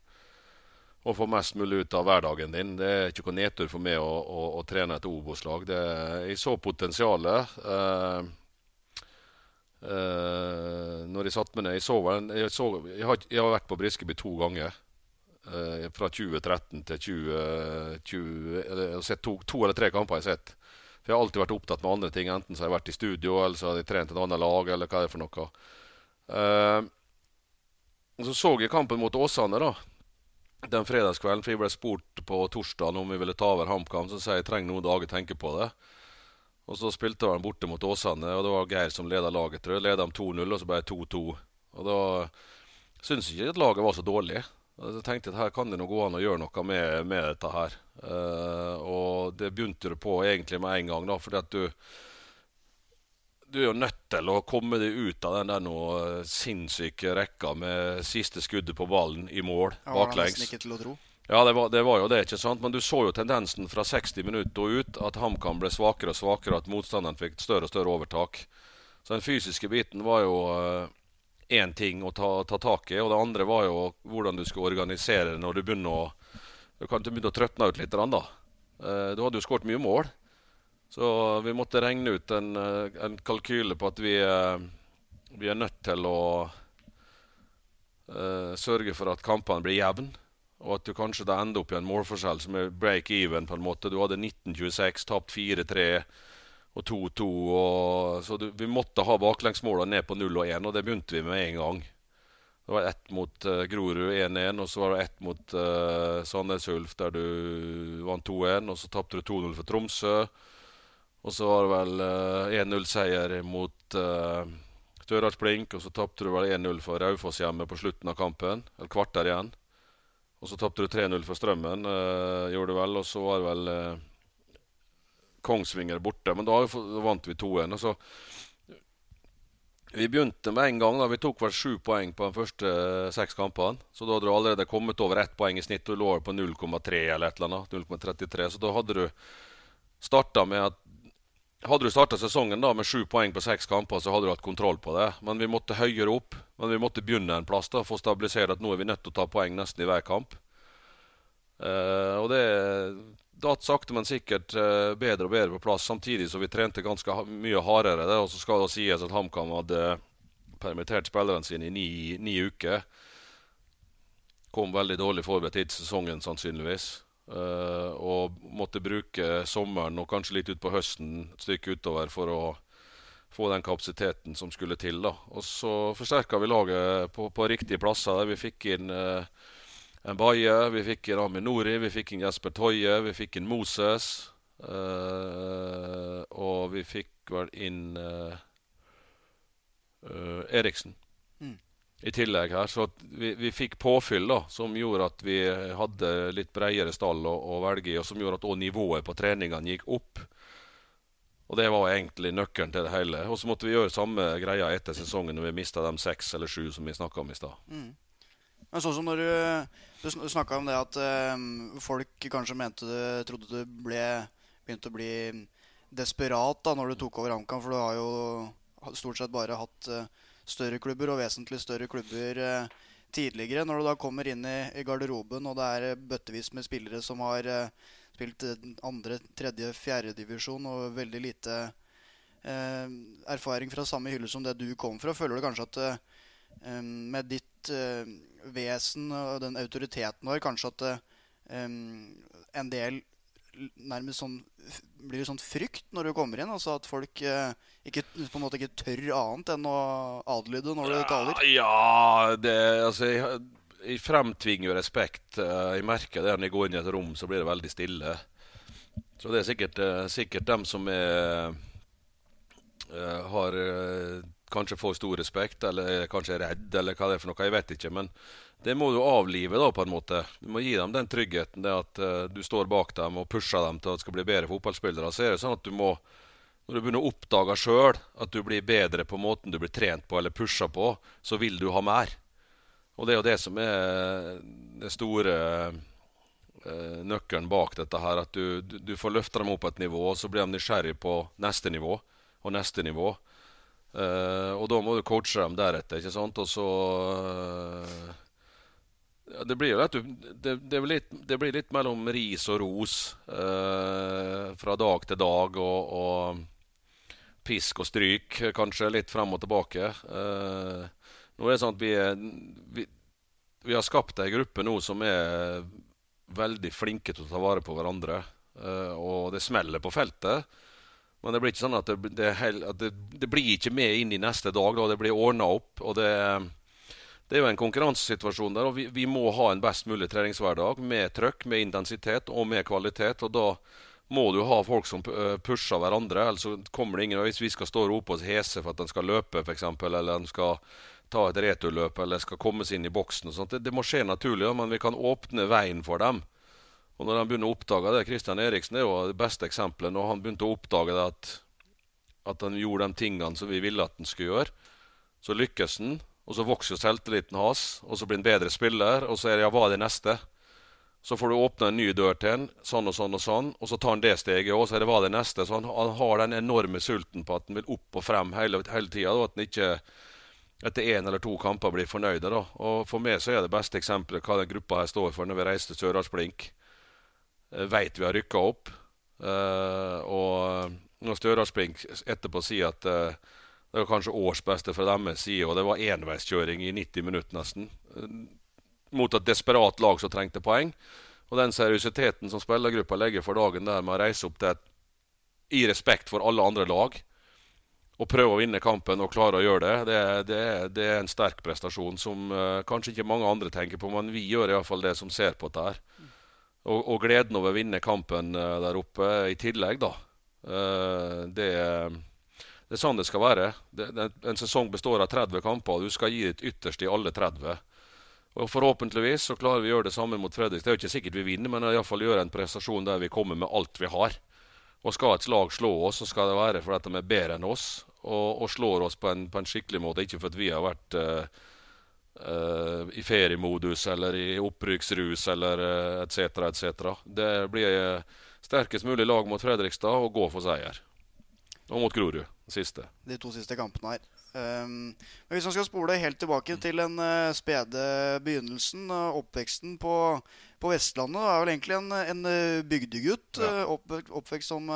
og få mest mulig ut av hverdagen din. Det er ikke noen nedtur for meg å, å, å trene et Obos-lag. Jeg så potensialet. Eh, uh, når jeg satt meg ned Jeg, så, jeg, så, jeg, har, jeg har vært på Briskeby to ganger. Uh, fra 2013 til 2020 eller, Jeg har to, to eller tre kamper. jeg har sett for jeg har alltid vært opptatt med andre ting. Enten så har jeg vært i studio, eller så har jeg trent et annet lag, eller hva det er for noe. Uh, så så jeg kampen mot Åsane da, den fredagskvelden. For jeg ble spurt på torsdag om vi ville ta over HamKam. Så sa jeg jeg trenger noen dager å tenke på det. Og så spilte han borte mot Åsane, og det var Geir som leda laget. tror jeg. Leda dem 2-0, og så ble det 2-2. Og da syns jeg ikke at laget var så dårlig. Og jeg tenkte at her kan det nå gå an å gjøre noe med, med dette her. Uh, og det begynte du på egentlig med en gang, da, fordi at du du er jo nødt til å komme deg ut av den der noe sinnssyke rekka med siste skuddet på ballen i mål Ja, baklengs. ikke til å tro. Ja, det var, det var jo det, ikke sant? Men du så jo tendensen fra 60 minutter ut at HamKam ble svakere og svakere, at motstanderen fikk større og større overtak. Så den fysiske biten var jo én ting å ta, ta, tak i, og det andre var jo hvordan du skulle organisere når du begynner å Du kan begynne å trøtne ut litt, da. Uh, du hadde jo skåret mye mål. Så vi måtte regne ut en, eh, en kalkyle på at vi, eh, vi, er nødt til å uh, sørge for at kampene blir jevne. Og at du kanskje ender opp i en målforskjell som er break even. på en måte. Du hadde 19-26, tapt 4-3 og 2-2. Så du, vi måtte ha baklengsmåla ned på 0 og 1, og det begynte vi med en gang. Det var ett mot uh, Grorud 1-1, og så var det ett mot uh, Sandnes Ulf der du vant 2-1. Og så tapte du 2-0 for Tromsø. Og så var det vel uh, 1-0-seier mot uh, Størdalsblink. Og så tapte du vel 1-0 for Raufoss hjemme på slutten av kampen. Eller kvarter igjen. Og så tapte du 3-0 for Strømmen, uh, gjorde du vel. Og så var det vel Kongsvinger borte. Men da vant vi 2-1. så vi begynte med en gang. da, Vi tok vel sju poeng på de første uh, seks kampene. Så da hadde du allerede kommet over ett poeng i snitt. Du lå på 0,3 eller et eller annet. 0,33. Så da hadde du starta med at hadde du starta sesongen da med sju poeng på seks kamper, så hadde du hatt kontroll på det. Men vi måtte høyere opp. Men vi måtte begynne en plass da, for å stabilisere at nå er vi nødt til å ta poeng nesten i hver kamp. Uh, og det datt sakte, men sikkert uh, bedre og bedre på plass, samtidig som vi trente ganske mye hardere. Og så skal det sies at HamKam hadde permittert spillerne sine i ni, ni uker. Kom veldig dårlig forberedt hit sesongen, sannsynligvis. Uh, og måtte bruke sommeren og kanskje litt utpå høsten et stykke utover for å få den kapasiteten som skulle til. da. Og så forsterka vi laget på, på riktige plasser. der Vi fikk inn uh, en Baye, vi fikk en Amin Nori, vi fikk en Jesper Toje, vi fikk en Moses. Uh, og vi fikk vel inn Eriksen i tillegg her. Så vi, vi, fikk påfyll da, som gjorde at vi hadde litt bredere stall å, å velge i, og som gjorde at nivået på treningene gikk opp. Og det var egentlig nøkkelen til det hele. Og så måtte vi gjøre samme greia etter sesongen når vi mista de seks eller sju som vi snakka om i stad. Mm. Men sånn som når du, du snakka om det at um, folk kanskje mente du trodde du ble, begynte å bli desperat da når du tok over HamKam, for du har jo stort sett bare hatt uh, større klubber og vesentlig større klubber eh, tidligere. Når du da kommer inn i, i, garderoben og det er bøttevis med spillere som har spilt andre, tredje, fjerde divisjon og veldig lite erfaring fra samme hylle som det du kom fra, føler du kanskje at eh, med ditt eh, vesen og den autoriteten vår kanskje at eh, en del nærmest sånn blir det sånn frykt når du kommer inn? Altså at folk eh, ikke, på en måte ikke tør annet enn å adlyde når du taler? Ja, det altså jeg, jeg fremtvinger jo respekt. Eh, jeg merker det når jeg går inn i et rom, så blir det veldig stille. Så det er sikkert, sikkert dem som er, har kanskje får stor respekt, eller kanskje er redd, eller hva det er for noe. Jeg vet ikke. Men det må du avlive, da, på en måte. Du må gi dem den tryggheten, det at uh, du står bak dem og pusher dem til at de skal bli bedre fotballspillere. Så er det sånn at du må når du begynner å oppdage sjøl at du blir bedre på måten du blir trent på eller pusha på, så vil du ha mer. Og det er jo det som er det store uh, nøkkelen bak dette her. At du, du, du får løfta dem opp et nivå, og så blir de nysgjerrig på neste nivå og neste nivå. Uh, og da må du coache dem deretter. ikke sant? Og så uh, ja, det blir litt, det, det, blir litt, det, blir litt, mellom ris og ros uh, fra dag til dag. Og, og, pisk og stryk, kanskje. Litt frem og tilbake. nå er det sånn at vi, er, vi, vi har skapt ei gruppe nå som er veldig flinke til å ta vare på hverandre. og det smeller på feltet. Men det blir ikke sånn at det, det, at det, det blir ikke med inn i neste dag. Da. Det blir ordna opp. og det, det er jo en konkurransesituasjon der, og vi, vi, må ha en best mulig treningshverdag med trøkk, med intensitet og med kvalitet. og da må du ha folk som pusher hverandre. ellers kommer det ingen Hvis vi skal stå og rope oss hese for at de skal løpe, f.eks., eller de skal ta et returløp eller skal komme seg inn i boksen. og sånt. Det, det må skje naturlig, men vi kan åpne veien for dem. Og når han begynner å oppdage det, Kristian Eriksen er jo det beste eksempelet. Når han begynte å oppdage det at, at han gjorde de tingene som vi ville at han skulle gjøre, så lykkes han. Og så vokser selvtilliten hans, og så blir han bedre spiller. Og så er det ja, hva er det neste? Så får du åpne en ny dør til han, sånn og sånn og sånn. Og så tar han det steget òg, så er det hva er det neste? Så han, han, har den enorme sulten på at han vil opp og frem hele, hele tida. At han ikke etter én eller to kamper blir fornøyd. Da. Og for meg så er det beste eksempelet hva den gruppa her står for når vi reiser til Sørlandsblink. Eh, Veit vi har rykka opp. Uh, og når Størdalsblink etterpå sier at det var kanskje årsbeste fra deres side, og det var enveiskjøring i 90 minutter nesten mot et desperat lag som trengte poeng. Og den seriøsiteten som spillergruppa legger for dagen der med å reise opp et i respekt for alle andre lag og prøve å vinne kampen og klare å gjøre det, det, det, det er en sterk prestasjon som uh, kanskje ikke mange andre tenker på, men vi gjør iallfall det som ser på dette her. Og, og, gleden over å vinne kampen uh, der oppe i tillegg, da. Uh, det, det, er sånn det skal være. en sesong består av 30 kamper, du skal gi ditt ytterste i alle 30. Og Forhåpentligvis så klarer vi å gjøre det samme mot Fredrikstad. Det er jo ikke sikkert vi vinner, men iallfall gjøre en prestasjon der vi kommer med alt vi har. Og Skal et lag slå oss, så skal det være fordi de er bedre enn oss og, og slår oss på en, på en, skikkelig måte. Ikke for at vi har vært uh, uh, i feriemodus eller i opprykksrus eller etc. Uh, etc. Det blir sterkest mulig lag mot Fredrikstad og gå for seier. Og mot Grorud, siste. De to siste kampene her. Um, men hvis man skal spole helt tilbake til den uh, spede begynnelsen, uh, oppveksten på, på, Vestlandet Det er vel egentlig en, en uh, bygdegutt. Ja. Opp, oppvekst som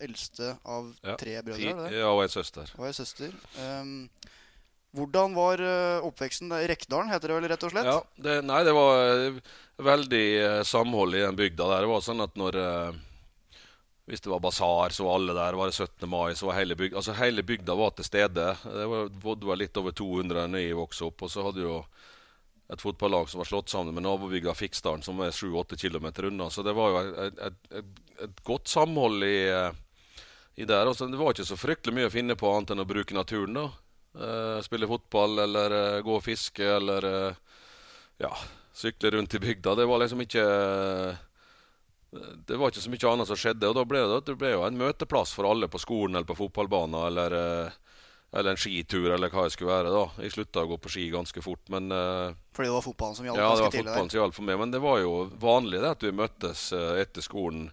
eldste av ja. tre brødre? Ja, og ei søster. Og ei søster. Um, hvordan var oppveksten? Rekdalen heter det vel rett og slett? Ja, det, nei, det var veldig samhold i den bygda der. Det var sånn at når hvis det var basar, så var alle der. Var det 17. mai, så var hele bygda Altså hele bygda var til stede. Det var, bodde vel litt over 200 da jeg vokste opp. Og så hadde jo et fotballag som var slått sammen med nabobygda Fiksdalen, som er 7-8 km unna. Så det var jo et, et, et, godt samhold i, i der. Også, det var ikke så fryktelig mye å finne på annet enn å bruke naturen. da. Uh, spille fotball eller uh, gå og fiske eller uh, ja, sykle rundt i bygda. Det var liksom ikke det var ikke så mye annet som skjedde. Og da ble det, det ble jo en møteplass for alle på skolen eller på fotballbanen eller, eh, eller en skitur eller hva det skulle være. da. Jeg slutta å gå på ski ganske fort, men Fordi det var fotballen som gjaldt? Ja, det var fotballen som gjaldt for meg. Men det var jo vanlig det at vi møttes etter skolen,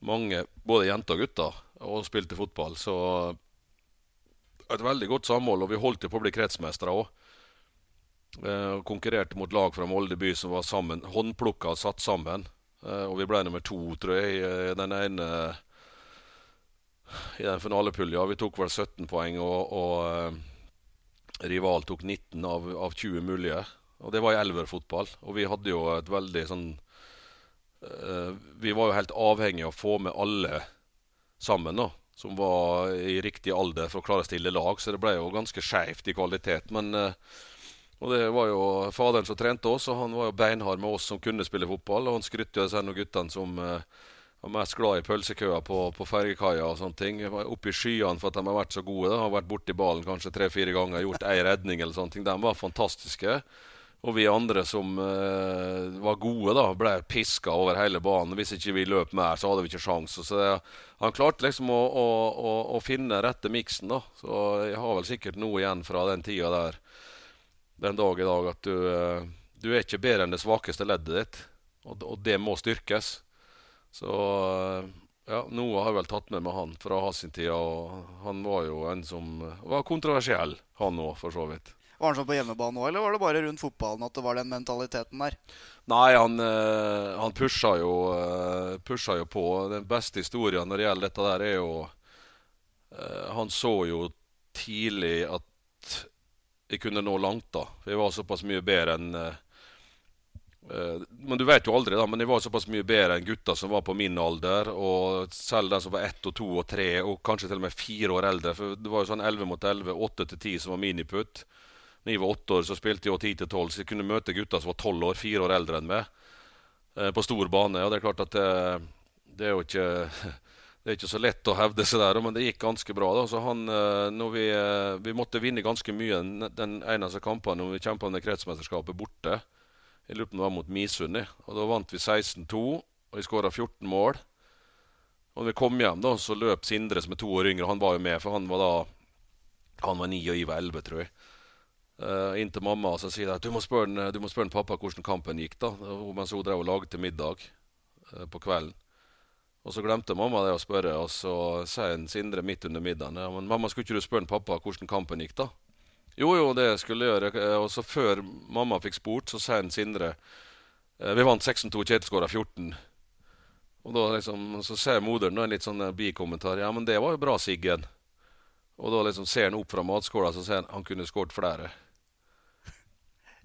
mange, både jenter og gutter, og spilte fotball. Så et veldig godt samhold, og vi holdt jo på å bli kretsmestere òg. Eh, konkurrerte mot lag fra Molde by som var sammen, håndplukka og satt sammen. Eh, og vi ble nummer to, tror jeg, i den ene i den finalepulja. Vi tok vel 17 poeng, og, og uh, rival tok 19 av, av 20 mulige. Og det var i elverfotball. Og vi hadde jo et veldig sånn uh, Vi var jo helt avhengig av å få med alle sammen, da. Som var i riktig alder for å klare å stille lag. Så det ble jo ganske skeivt i kvalitet. Men uh, og det var jo faderen som trente oss, og han var jo beinhard med oss som kunne spille fotball. Og han skrytte av seg noen guttene som eh, var mest glad i pølsekøa på, på fergekaia og sånne ting. Oppe i skyene for at de har vært så gode. Da. Har vært borti ballen kanskje tre-fire ganger, gjort ei redning eller sånne ting. De var fantastiske. Og vi andre som eh, var gode, da, ble piska over hele banen. Hvis ikke vi løp mer, så hadde vi ikke sjans. Så det, han klarte liksom å, å, å, å finne rette miksen, da. Så jeg har vel sikkert noe igjen fra den tida der den dag i dag at du, eh, du er ikke bedre enn det svakeste leddet ditt. Og, og det må styrkes. Så eh, ja, noe har jeg vel tatt med meg han fra hans tid. Og han var jo en som var kontroversiell, han òg, for så vidt. Var han sånn på hjemmebane òg, eller var det bare rundt fotballen at det var den mentaliteten der? Nei, han, eh, han pusha, jo, pusha jo på. Den beste historien når det gjelder dette der, er jo Han så jo tidlig at jeg kunne nå langt. da. Jeg var såpass mye bedre enn Men du vet jo aldri, da. Men jeg var såpass mye bedre enn gutta som var på min alder. Og selv den som var ett og to og tre, og kanskje til og med fire år eldre. For det var jo sånn elleve mot elleve, åtte til ti som var miniputt. Da jeg var åtte år, så spilte jeg ti til tolv, så jeg kunne møte gutta som var tolv år, fire år eldre enn meg, uh, på stor bane. Og det er klart at det, det er jo ikke (laughs) det er ikke så lett å hevde seg der, men det gikk ganske bra. da, så han, når vi, vi måtte vinne ganske mye den eneste kampen når vi kjempa om kretsmesterskapet borte. Jeg lurer på om det var mot Misund. og Da vant vi 16-2, og vi skåra 14 mål. Og når vi kom hjem, da, så løp Sindre, som er to år yngre, han var jo med, for han var da han var ni og jeg var elleve, tror jeg. Uh, inn til mamma og så sier jeg, du må spørre du må spørre pappa hvordan kampen gikk. da, Mens hun drev og lagde middag uh, på kvelden. Og Så glemte mamma det å spørre, og så sier Sindre midt under middagen ja, men 'Mamma, skulle ikke du spørre pappa hvordan kampen gikk?' da? Jo, jo, det skulle jeg gjøre. Eh, og så før mamma fikk spurt, så sier Sindre Vi vant 16-2, Kjetil skåra 14. Og da liksom, Så sier moderen en litt sånn bikommentar. 'Ja, men det var jo bra, Siggen'. Og da liksom ser han opp fra matskåla så ser han han kunne skåret flere.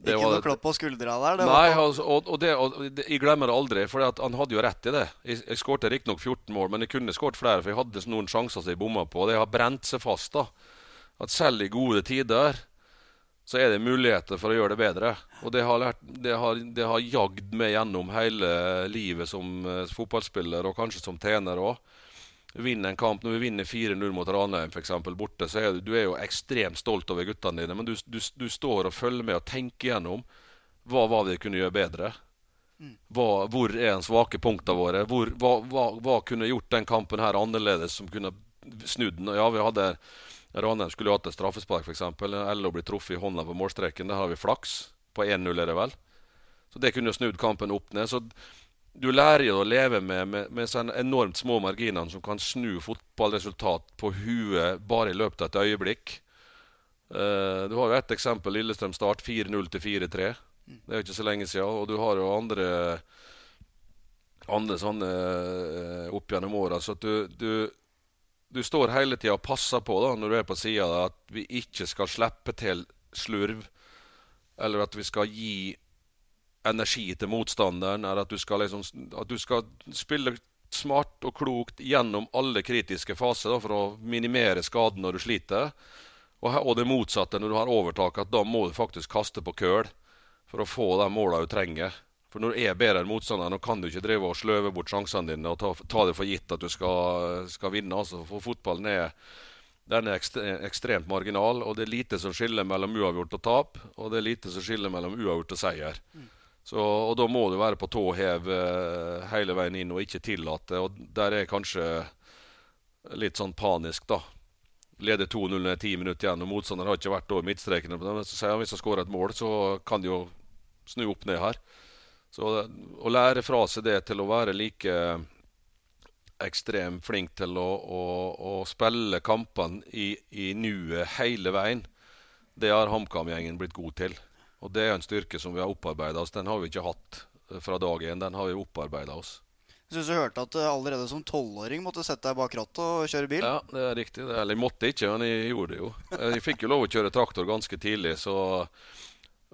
Det ikke noe klapp på skuldra der? nei, altså, og, og, det, og, jeg glemmer det aldri. For han hadde jo rett i det. Jeg, jeg skårte riktignok 14 mål, men jeg kunne skåret flere. For jeg hadde noen sjanser som jeg bomma på. Og det har brent seg fast. da At selv i gode tider så er det muligheter for å gjøre det bedre. Og det har, lært, det har, det har jagd meg gjennom hele livet som uh, fotballspiller, og kanskje som trener òg vinner en kamp, når vi vinner 4-0 mot Ranheim f.eks. borte, så er du, du er jo ekstremt stolt over guttene dine. Men du, du, du, står og følger med og tenker gjennom hva var vi kunne gjøre bedre. Hva, hvor er de svake punktene våre? Hvor, hva, hva, hva, kunne gjort den kampen her annerledes, som kunne snudd den? Ja, vi hadde Ranheim skulle jo hatt et straffespark, f.eks. å bli truffet i hånda på målstreken. Der har vi flaks. På 1-0 er det vel. Så det kunne jo snudd kampen opp ned. Så du lærer jo å leve med, med, med sånne enormt små marginer som kan snu fotballresultat på huet bare i løpet av et øyeblikk. Uh, du har jo ett eksempel. Lillestrøm Start 4-0 til 4-3. Det er jo ikke så lenge siden. Og du har jo andre, andre sånne uh, opp gjennom åra. Så du, du, du, står hele tida og passer på da, når du er på sida, at vi ikke skal slippe til slurv. Eller at vi skal gi energi til motstanderen, er at du skal, liksom, at du skal spille smart og klokt gjennom alle kritiske faser da, for å minimere skaden når du sliter. Og, og, det motsatte når du har overtak, at da må du faktisk kaste på køl for å få de måla du trenger. For når du er bedre enn motstanderen, kan du ikke drive og sløve bort sjansene dine og ta, ta det for gitt at du skal, skal vinne. Altså, for fotballen er den er ekstremt marginal, og det er lite som skiller mellom uavgjort og tap. Og det er lite som skiller mellom uavgjort og seier. Mm. Så, og Da må du være på tå hev eh, hele veien inn og ikke tillate. og Der er kanskje litt sånn panisk, da. Leder 2-0 når ti minutter igjen, og motstanderen har ikke vært over midtstreken. Men så sier han hvis han skårer et mål, så kan de jo snu opp ned her. Så Å lære fra seg det til å være like ekstremt flink til å, å, å spille kampene i, i nuet hele veien, det har HamKam-gjengen blitt god til. Og det er en styrke som vi har opparbeida oss. Den har vi ikke hatt eh, fra dag én. Den har vi opparbeida oss. Jeg syns du hørte at eh, allerede som tolvåring måtte sette deg bak rattet og kjøre bil? Ja, det er riktig. Eller jeg måtte ikke, men jeg gjorde det jo. Jeg fikk jo lov å kjøre traktor ganske tidlig, så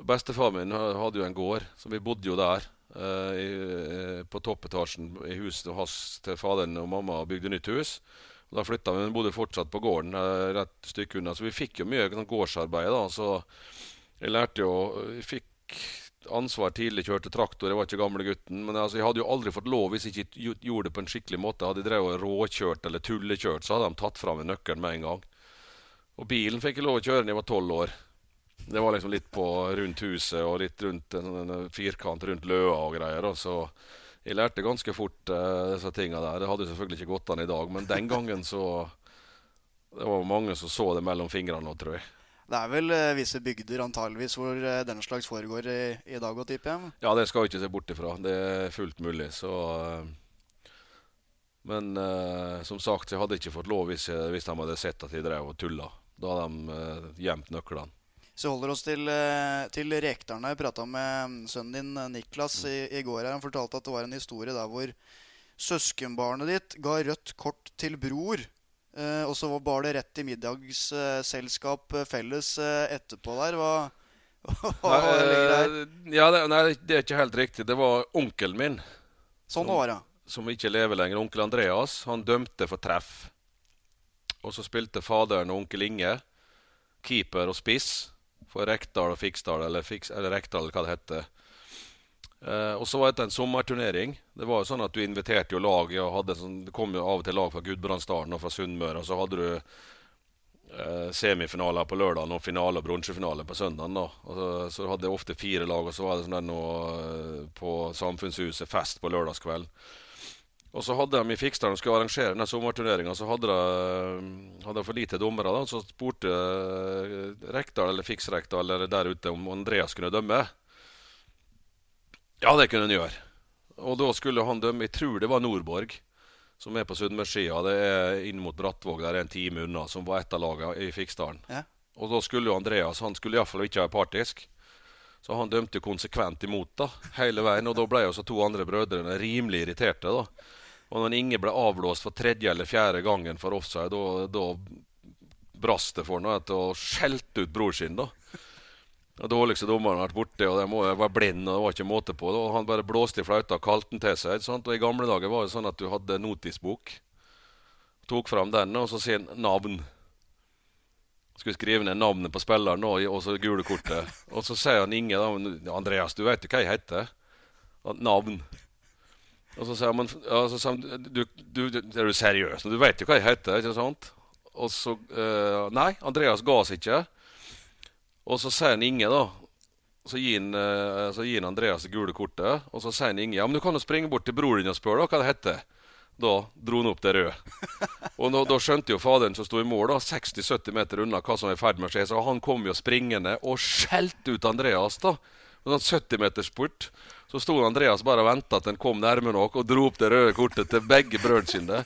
bestefar min hadde jo en gård, så vi bodde jo der. Eh, i, på toppetasjen i huset hans til faderen og mamma bygde nytt hus. Og da flytta vi, men bodde fortsatt på gården eh, rett stykke unna. Så vi fikk jo mye sånn, gårdsarbeid. da, så jeg lærte jo Jeg fikk ansvar tidlig, kjørte traktor. Jeg var ikke gamle gutten. Men altså, jeg hadde jo aldri fått lov hvis jeg ikke gjorde det på en skikkelig måte. Hadde jeg drevet råkjørt eller tullekjørt, så hadde de tatt fra meg nøkkelen med en gang. Og bilen fikk jeg lov å kjøre da jeg var tolv år. Det var liksom litt på rundt huset og litt rundt en, firkant rundt løa og greier. Og så jeg lærte ganske fort uh, disse tinga der. Det hadde selvfølgelig ikke gått an i dag, men den gangen så Det var mange som så det mellom fingrene nå, tror jeg. Det er vel uh, visse bygder antageligvis hvor uh, denne slags foregår i, i dag og tipper hjem? ja, det skal vi ikke se bort ifra. Det er fullt mulig. Så uh, Men som sagt, jeg hadde ikke fått lov hvis, jeg, hvis de hadde sett at jeg drev og tulla. Da hadde de gjemt nøklene. Så holder oss til, til Rekdalene. Jeg prata med sønnen din Niklas i, i, går. her Han fortalte at det var en historie der hvor søskenbarnet ditt ga rødt kort til bror og så bar det rett i middagsselskap uh, felles uh, etterpå der. (laughs) Nei, ligger der? Ja, det, nei, det er ikke helt riktig. Det var onkelen min. Sånn som, var det. Som ikke lever lenger. Onkel Andreas. Han dømte for treff. Og så spilte faderen og onkel Inge keeper og spiss for Rekdal og Fiksdal, eller, Fiks, eller Rekdal, hva det heter. Eh, og så var dette en sommerturnering. Det var jo sånn at Du inviterte jo lag. og sånn, Det kom jo av og til lag fra Gudbrandsdalen og fra Sunnmøre. Og så hadde du eh, semifinaler på lørdag og finale og bronsefinale på søndag. Så, så hadde jeg ofte fire lag, og så var det sånn noe eh, på Samfunnshuset fest på lørdagskveld. Og så hadde de i Fiksdalen skulle arrangere denne sommerturneringa, så hadde de, hadde de for lite dommere. da, Så spurte Rekdal eller Fiksrekdal eller der ute om Andreas kunne dømme. Ja, det kunne han gjøre. Og da skulle han dømme Jeg tror det var Nordborg, som er på Sunnmørssida. Det er inn mot Brattvåg, der er en time unna, som var ett av lagene i Fiksdalen. Ja. Og da skulle Andreas Han skulle iallfall ikke være partisk. Så han dømte konsekvent imot da, hele veien. Og da ble jo så to andre brødrene rimelig irriterte. da. Og når Inge ble avblåst for tredje eller fjerde gangen for offside, da, da brast det for ham og skjelte ut bror sin. da. Den dårligste dommeren har vært borte, og jo være blind, og det var ikke måte på. Og han bare blåste i flauta og kalte den til seg. sant? Og I gamle dager var det sånn at du hadde notisbok. Tok fram den, og så sier han navn. Skulle skrive ned navnet på spilleren og, og så gule kortet. Og så sier han Inge da, 'Andreas, du vet jo hva jeg heter?' Navn. Og så sier han, ja, så sier han du, du, Er du seriøs? Du vet jo hva jeg heter, ikke sant? Og så uh, Nei, Andreas ga oss ikke. Og så sier han Inge, da. Så gir han, uh, så gir han Andreas det gule kortet. Og så sier han Inge ja, men du kan jo springe bort til broren din og spørre hva det heter. Da dro han opp det røde. (laughs) Og nå, da skjønte jo faderen som sto i mål, da, 60-70 meter unna, hva som var i ferd med å skje. Så han kom jo springende og skjelte ut Andreas. da. Med sånn 70-meterspurt. Så sto Andreas bare og venta at den kom nærme nok, og dro opp det røde kortet til begge brødrene sine. (laughs)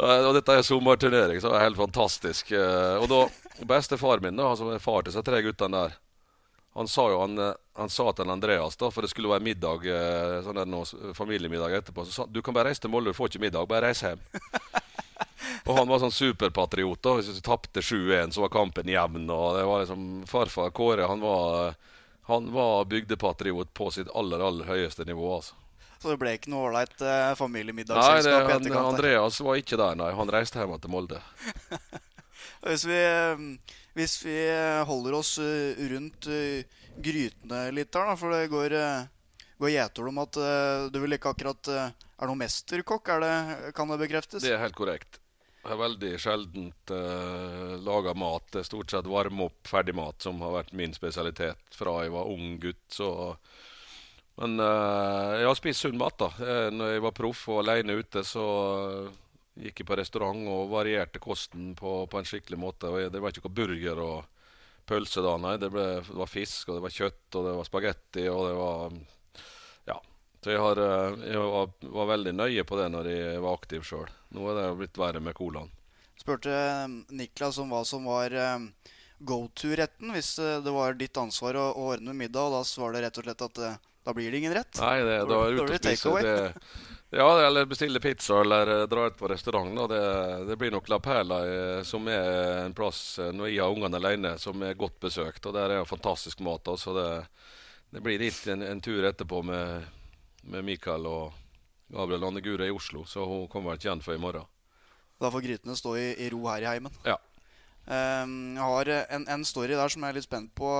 Og dette er sommerturnering, så det er helt fantastisk. Og da, Bestefar min, da, som er far til disse tre guttene der, han sa jo han, han sa til Andreas, da, for det skulle være middag, sånn der nå, familiemiddag etterpå så sa du kan bare reise til Molde, du får ikke middag. Bare reis hjem. (laughs) og han var sånn superpatriot. da, Hvis du tapte 7-1, så var kampen jevn. og det var liksom, Farfar Kåre han var, han var bygdepatriot på sitt aller, aller høyeste nivå. altså. Så det ble ikke noe ålreit eh, Nei, det, familiemiddagsselskap i han. Andreas var ikke der, nei. Han reiste hjem til Molde. (laughs) Hvis vi, eh, hvis vi eh, holder oss eh, rundt grytene litt her, da, for det går, går gjetord om at du vel ikke akkurat er noen mesterkokk, er det, kan det bekreftes? Det er helt korrekt. Jeg har veldig sjelden uh, laga mat. Det er stort sett varme opp ferdigmat som har vært min spesialitet fra jeg var ung gutt. Så. Men uh, jeg har spist sunn mat. da. Når jeg var proff og alene ute, så gikk på restaurant og varierte kosten på, på en skikkelig måte. Og det var ikke noe burger og pølse da, nei. Det, ble, det var fisk, og det var kjøtt, og det var spagetti, og det var Ja. Så jeg, har, eh, jeg var, var veldig nøye på det når jeg var aktiv sjøl. Nå er det blitt verre med colaen. Spurte eh, Niklas om hva som var eh, go to-retten hvis det var ditt ansvar å, å ordne middag, og da var det rett og slett at da blir det ingen rett. Nei, det, da da, jeg Da ute blir (laughs) og ja, eller bestille pizza eller eh, dra ut på restaurant. Det, det blir nok La Perla, eh, som er en plass eh, når jeg har ungene alene, som er godt besøkt. Og der er jo fantastisk mat. Så det, det blir dit en, en tur etterpå med, med Mikael og Gabriel Anne Gure i Oslo. Så hun kommer vel ikke igjen før i morgen. Da får grytene stå i, i ro her i heimen. Ja. Um, jeg har en, en story der som jeg er litt spent på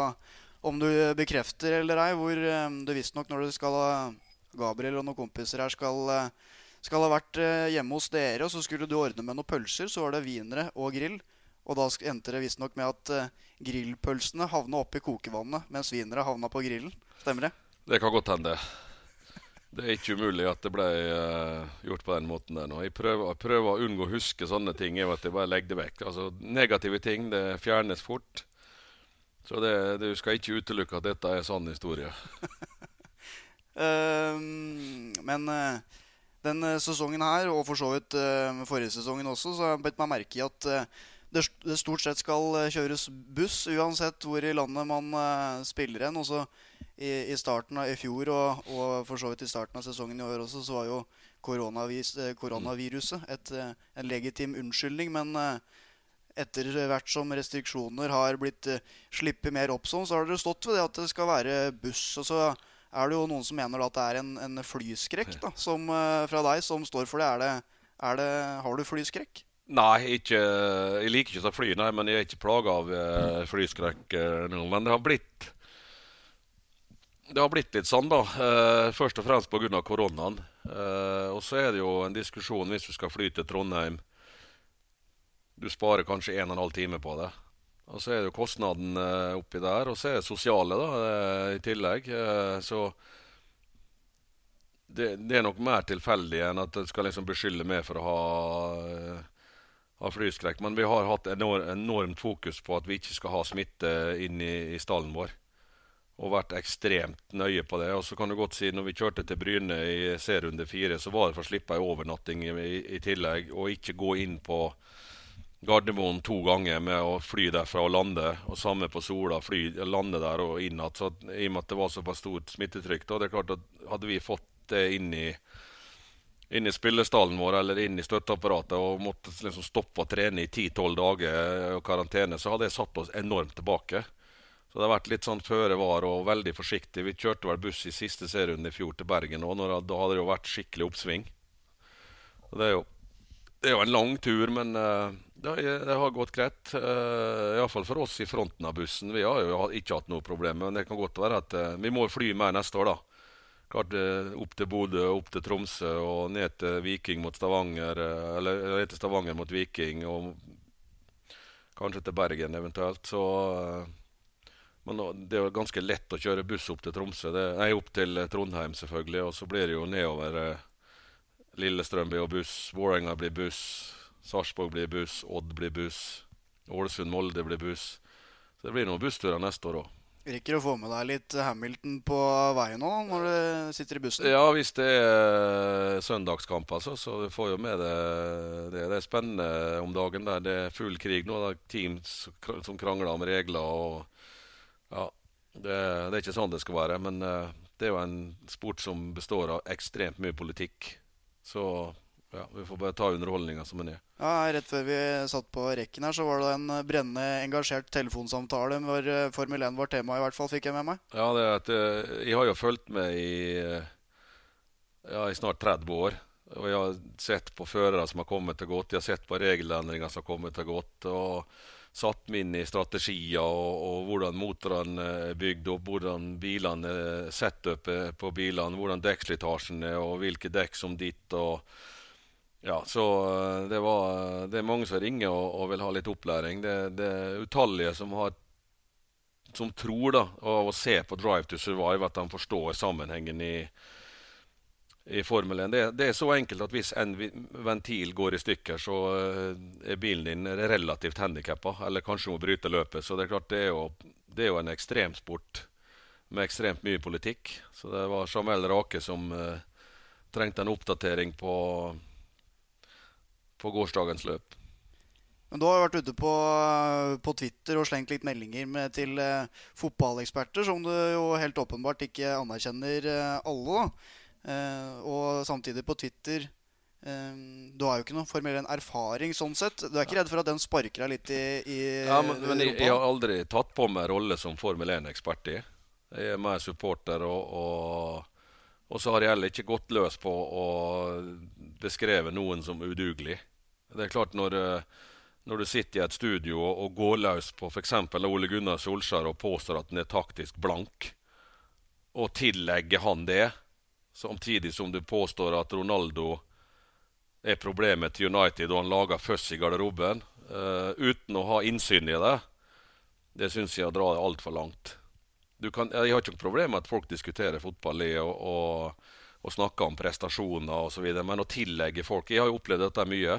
om du bekrefter eller ei. Hvor um, du visstnok når du skal ha Gabriel og noen kompiser her skal, eh, skal ha vært eh, hjemme hos dere, og så skulle du ordne med noen pølser. Så var det wienere og grill. Og da endte det visstnok med at eh, grillpølsene havna oppi kokevannet, mens wienere havna på grillen. Stemmer det? Det kan godt hende. Det er ikke umulig at det ble uh, gjort på den måten der nå. Jeg prøver, prøver å unngå å huske sånne ting. Jeg vet, jeg bare legger det vekk. Altså, Negative ting det fjernes fort. Så det, du skal ikke utelukke at dette er sann historie. (laughs) Ehm, men eh, den eh, sesongen her, og for så vidt eh, forrige sesongen også, så har jeg bedt meg merke i at det, stort sett skal kjøres buss uansett hvor i landet man spiller hen. Også i, starten av i fjor og, og for så vidt i starten av sesongen i år også, så var jo koronavis, koronaviruset et, en legitim unnskyldning. Men etter hvert som restriksjoner har blitt sluppet mer opp sånn, så har dere stått ved det at det skal være buss. Og så er det jo noen som mener at det er en, en flyskrekk da, som, eh, fra deg som står for det. Er det, er det. Har du flyskrekk? Nei, ikke, jeg liker ikke å fly, nei, men jeg er ikke plaga av eh, flyskrekk eh, nå. Men det har blitt det har blitt litt sånn, da. Først og fremst pga. koronaen. Og så er det jo en diskusjon hvis du skal fly til Trondheim. Du sparer kanskje 1 12 time på det. Og så er det jo kostnaden eh, oppi der, og så er det sosiale da, eh, i tillegg. Eh, så det, det, er nok mer tilfeldig enn at du skal liksom beskylde meg for å ha, ha flyskrekk. Men vi har hatt enorm, enormt fokus på at vi ikke skal ha smitte inn i, i stallen vår og vært ekstremt nøye på det. Og så kan du godt si når vi kjørte til Bryne i C-runde fire, så var det for å slippe ei overnatting i, i, tillegg, og ikke gå inn på Gardermoen to ganger med å fly derfra og lande, og samme på Sola, fly, lande der og inn igjen. Så I og med at det var såpass stort smittetrykk, da, det er klart at hadde vi fått det inn i inn i spillestallen vår eller inn i støtteapparatet og måtte liksom stoppe å trene i 10-12 dager og karantene, så hadde det satt oss enormt tilbake. Så det har vært litt sånn føre var og veldig forsiktig. Vi kjørte vel buss i siste serierunde i fjor til Bergen, òg, da hadde det jo vært skikkelig oppsving. Så det er jo, det er jo en lang tur, men uh, det, det, har gått greit. Uh, Iallfall for oss i fronten av bussen. Vi har jo ikke hatt noe problem. Men det kan godt være at uh, vi må fly mer neste år, da. Klart uh, Opp til Bodø, opp til Tromsø og ned til Viking mot Stavanger. Eller ned til Stavanger mot Viking, og kanskje til Bergen eventuelt. Så men det er jo ganske lett å kjøre buss opp til Tromsø. Det, nei, opp til eh, Trondheim, selvfølgelig. Og så blir det jo nedover eh, Lillestrøm blir buss, Vålerenga blir buss, Sarpsborg blir buss, Odd blir buss, Ålesund-Molde blir buss. Så det blir noen bussturer neste år òg. Rekker å få med deg litt Hamilton på veien nå når du sitter i bussen? Ja, hvis det er eh, søndagskamp, altså. Så du får jo med det. Det, det er spennende om dagen. Der. Det er full krig nå. Det er teams som krangler om regler. og ja, det, det, er ikke sånn det skal være. Men uh, det er jo en sport som består av ekstremt mye politikk. Så ja, vi får bare ta underholdninga som den er. Ja, Rett før vi satt på rekken her, så var det en brennende engasjert telefonsamtale hvor eh, Formel 1 var tema, i hvert fall, fikk jeg med meg. Ja, det er at eh, jeg har jo fulgt med i, ja, i snart 30 år. Og jeg har sett på førere som har kommet til godt. Jeg har sett på regelendringer som har kommet til godt. og satt meg inn i strategier og, og hvordan motorene er bygd opp, hvordan bilene er setup på bilene, hvordan dekkslitasjen er, og hvilke dekk som ditt. og ja, så eh, det, var, det er mange som ringer og, og vil ha litt opplæring. Det, det er utallige som, har, som tror da, av å se på Drive to Survive at de forstår sammenhengen i, i Formel 1. Det, det, er så enkelt at hvis en ventil går i stykker, så eh, er bilen din relativt handikappa, eller kanskje må bryte løpet. Så det er klart det er jo, det er jo en ekstremsport med ekstremt mye politikk. Så det var Jamel Rake som uh, trengte en oppdatering på, på gårsdagens løp. Men du har jo vært ute på, på Twitter og slengt litt meldinger med, til eh, fotballeksperter, som du jo helt åpenbart ikke anerkjenner eh, alle. Uh, og samtidig på Twitter um, Du har jo ikke noen formell 1-erfaring sånn sett. Du er ikke redd for at den sparker deg litt i, i Ja, men, men jeg, jeg, har aldri tatt på meg rolle som Formel 1-ekspert i. Jeg er mer supporter, og, og, og, så har jeg heller ikke gått løs på å beskreve noen som udugelig. Det er klart når, når du sitter i et studio og, og går løs på f.eks. Ole Gunnar Solskjær og påstår at han er taktisk blank, og tillegger han det Samtidig som du påstår at Ronaldo er problemet til United og han lager føss i garderoben uh, uten å ha innsyn i det, det syns jeg drar altfor langt. Kan, jeg har ikke noe problem med at folk diskuterer fotball og, og, og snakker om prestasjoner osv., men å tillegge folk Jeg har jo opplevd dette mye.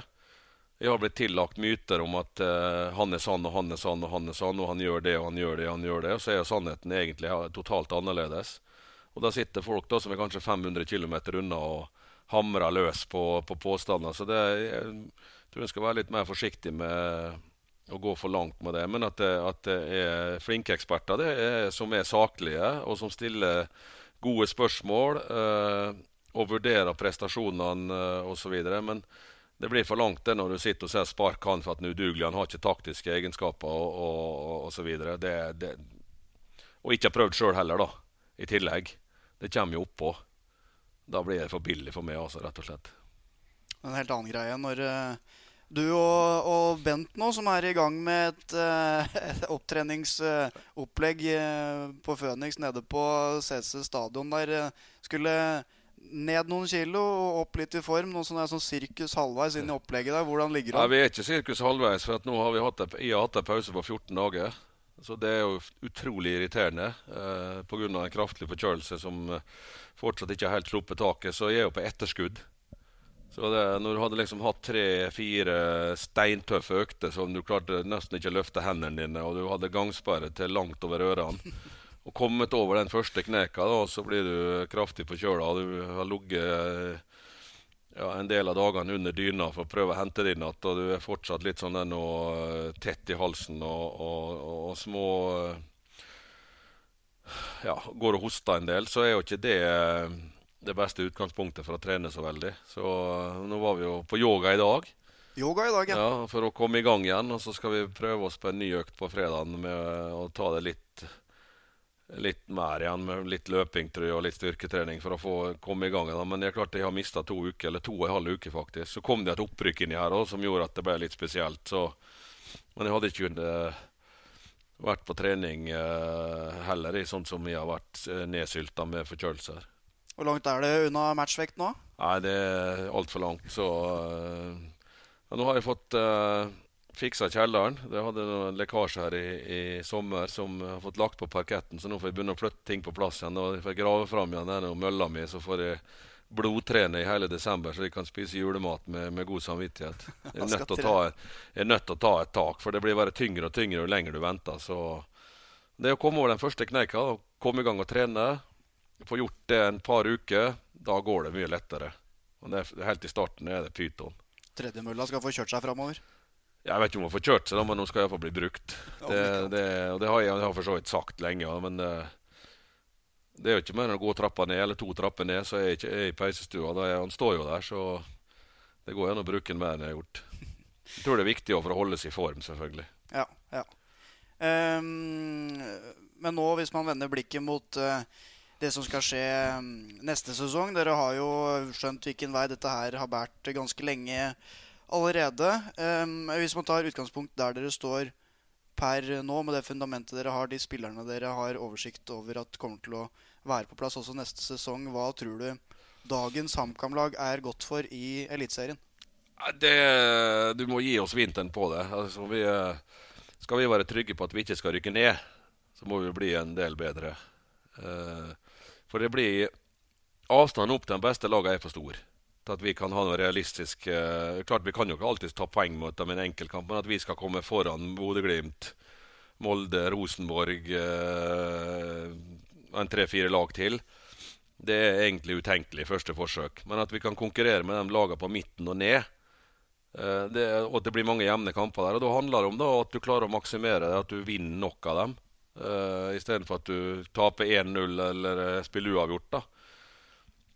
Jeg har blitt tillagt myter om at uh, han er sann, og han er sann, og han er sann, og han gjør det, og han gjør det, og han gjør det. Og så er sannheten egentlig totalt annerledes. Og da sitter folk da som er kanskje 500 km unna og hamrer løs på, på påstander. Så det, jeg tror en skal være litt mer forsiktig med å gå for langt med det. Men at det, at det er flinke eksperter det er, som er saklige, og som stiller gode spørsmål uh, og vurderer prestasjonene uh, osv. Men det blir for langt det når du sitter og ser spark han for at han er udugelig. Han har ikke taktiske egenskaper og osv. Og ikke har prøvd sjøl heller, da, i tillegg. Det kommer jo oppå. Da blir det for billig for meg, altså, rett og slett. En helt annen greie når, eh, Du og, og, Bent nå, som er i gang med et, et (laughs) opptreningsopplegg på Phoenix nede på CC stadion der, skulle ned noen kilo og opp litt i form. Noe sånn, sånn sirkus halvveis inn i opplegget der. Hvordan ligger det an? Vi er ikke sirkus halvveis, for nå har vi hatt, jeg har hatt en pause på 14 dager. Så det er jo utrolig irriterende eh, pga. en kraftig forkjølelse som eh, fortsatt ikke har helt sluppet taket. Så jeg er jo på etterskudd. Så det, når du hadde liksom hatt tre-fire steintøffe økter som du klarte nesten ikke å løfte hendene dine, og du hadde gangsperre til langt over ørene og kommet over den første kneka, da, så blir du kraftig forkjøla. Du har ligget ja, en del av dagene under dyna for å prøve å hente det inn igjen, og du er fortsatt litt sånn den og tett i halsen og, og, og små Ja, går og hoster en del, så er jo ikke det det beste utgangspunktet for å trene så veldig. Så nå var vi jo på yoga i dag. Yoga i dag, ja. ja. For å komme i gang igjen. Og så skal vi prøve oss på en ny økt på fredagen med å ta det litt litt mer igjen med litt løping tror jeg, og litt styrketrening for å få komme i gang. Da. Men jeg klart jeg har mista to uker, eller to og en halv uke faktisk. Så kom det et opprykk inni her også, som gjorde at det ble litt spesielt. Så, men jeg hadde ikke kunnet vært på trening uh, heller, sånn som jeg har vært uh, nedsylta med forkjølelser. Hvor langt er det unna matchvekt nå? Nei, Det er altfor langt. Så uh, nå har jeg fått uh, fiksa kjelleren. Det hadde en lekkasje her i, i, sommer som har fått lagt på parketten, så nå får jeg begynne å flytte ting på plass igjen. Og får jeg grave fram igjen denne mølla mi, så får jeg blodtrene i hele desember, så jeg kan spise julemat med, med god samvittighet. Jeg er, nødt til å ta et, tak, for det blir bare tyngre og tyngre jo lenger du venter. Så det å komme over den første kneika, komme i gang og trene, få gjort det en par uker, da går det mye lettere. Og det Helt i starten er det pyton. Tredjemølla skal få kjørt seg framover? Jeg vet ikke om hun får kjørt seg, da, men hun skal iallfall bli brukt. Det, det, og det har jeg, jeg har for så vidt sagt lenge. Men det, det er jo ikke mer enn å gå trappa ned, eller to trapper ned, så er jeg ikke i peisestua. Da er, han står jo der, så det går an å bruke den mer enn jeg har gjort. Jeg tror det er viktig for å holde seg i form, selvfølgelig. Ja, ja. Um, men nå, hvis man vender blikket mot uh, det som skal skje um, neste sesong Dere har jo skjønt hvilken vei dette her har båret ganske lenge allerede. Um, hvis man tar utgangspunkt der dere står per nå, med det fundamentet dere har, de spillerne dere har oversikt over at kommer til å være på plass også neste sesong, hva tror du dagens HamKam-lag er godt for i Eliteserien? Du må gi oss vinteren på det. Altså, vi, skal vi være trygge på at vi ikke skal rykke ned, så må vi bli en del bedre. Uh, for det blir Avstanden opp til den beste laget er for stor at vi kan ha noe realistisk eh, Klart Vi kan jo ikke alltid ta poeng mot dem i en enkeltkamp, men at vi skal komme foran Bodø-Glimt, Molde, Rosenborg eh, En tre-fire lag til. Det er egentlig utenkelig første forsøk. Men at vi kan konkurrere med de lagene på midten og ned, eh, det, og at det blir mange jevne kamper der. og Da handler det om da, at du klarer å maksimere det, at du vinner nok av dem. Uh, Istedenfor at du taper 1-0 eller spiller uavgjort. da.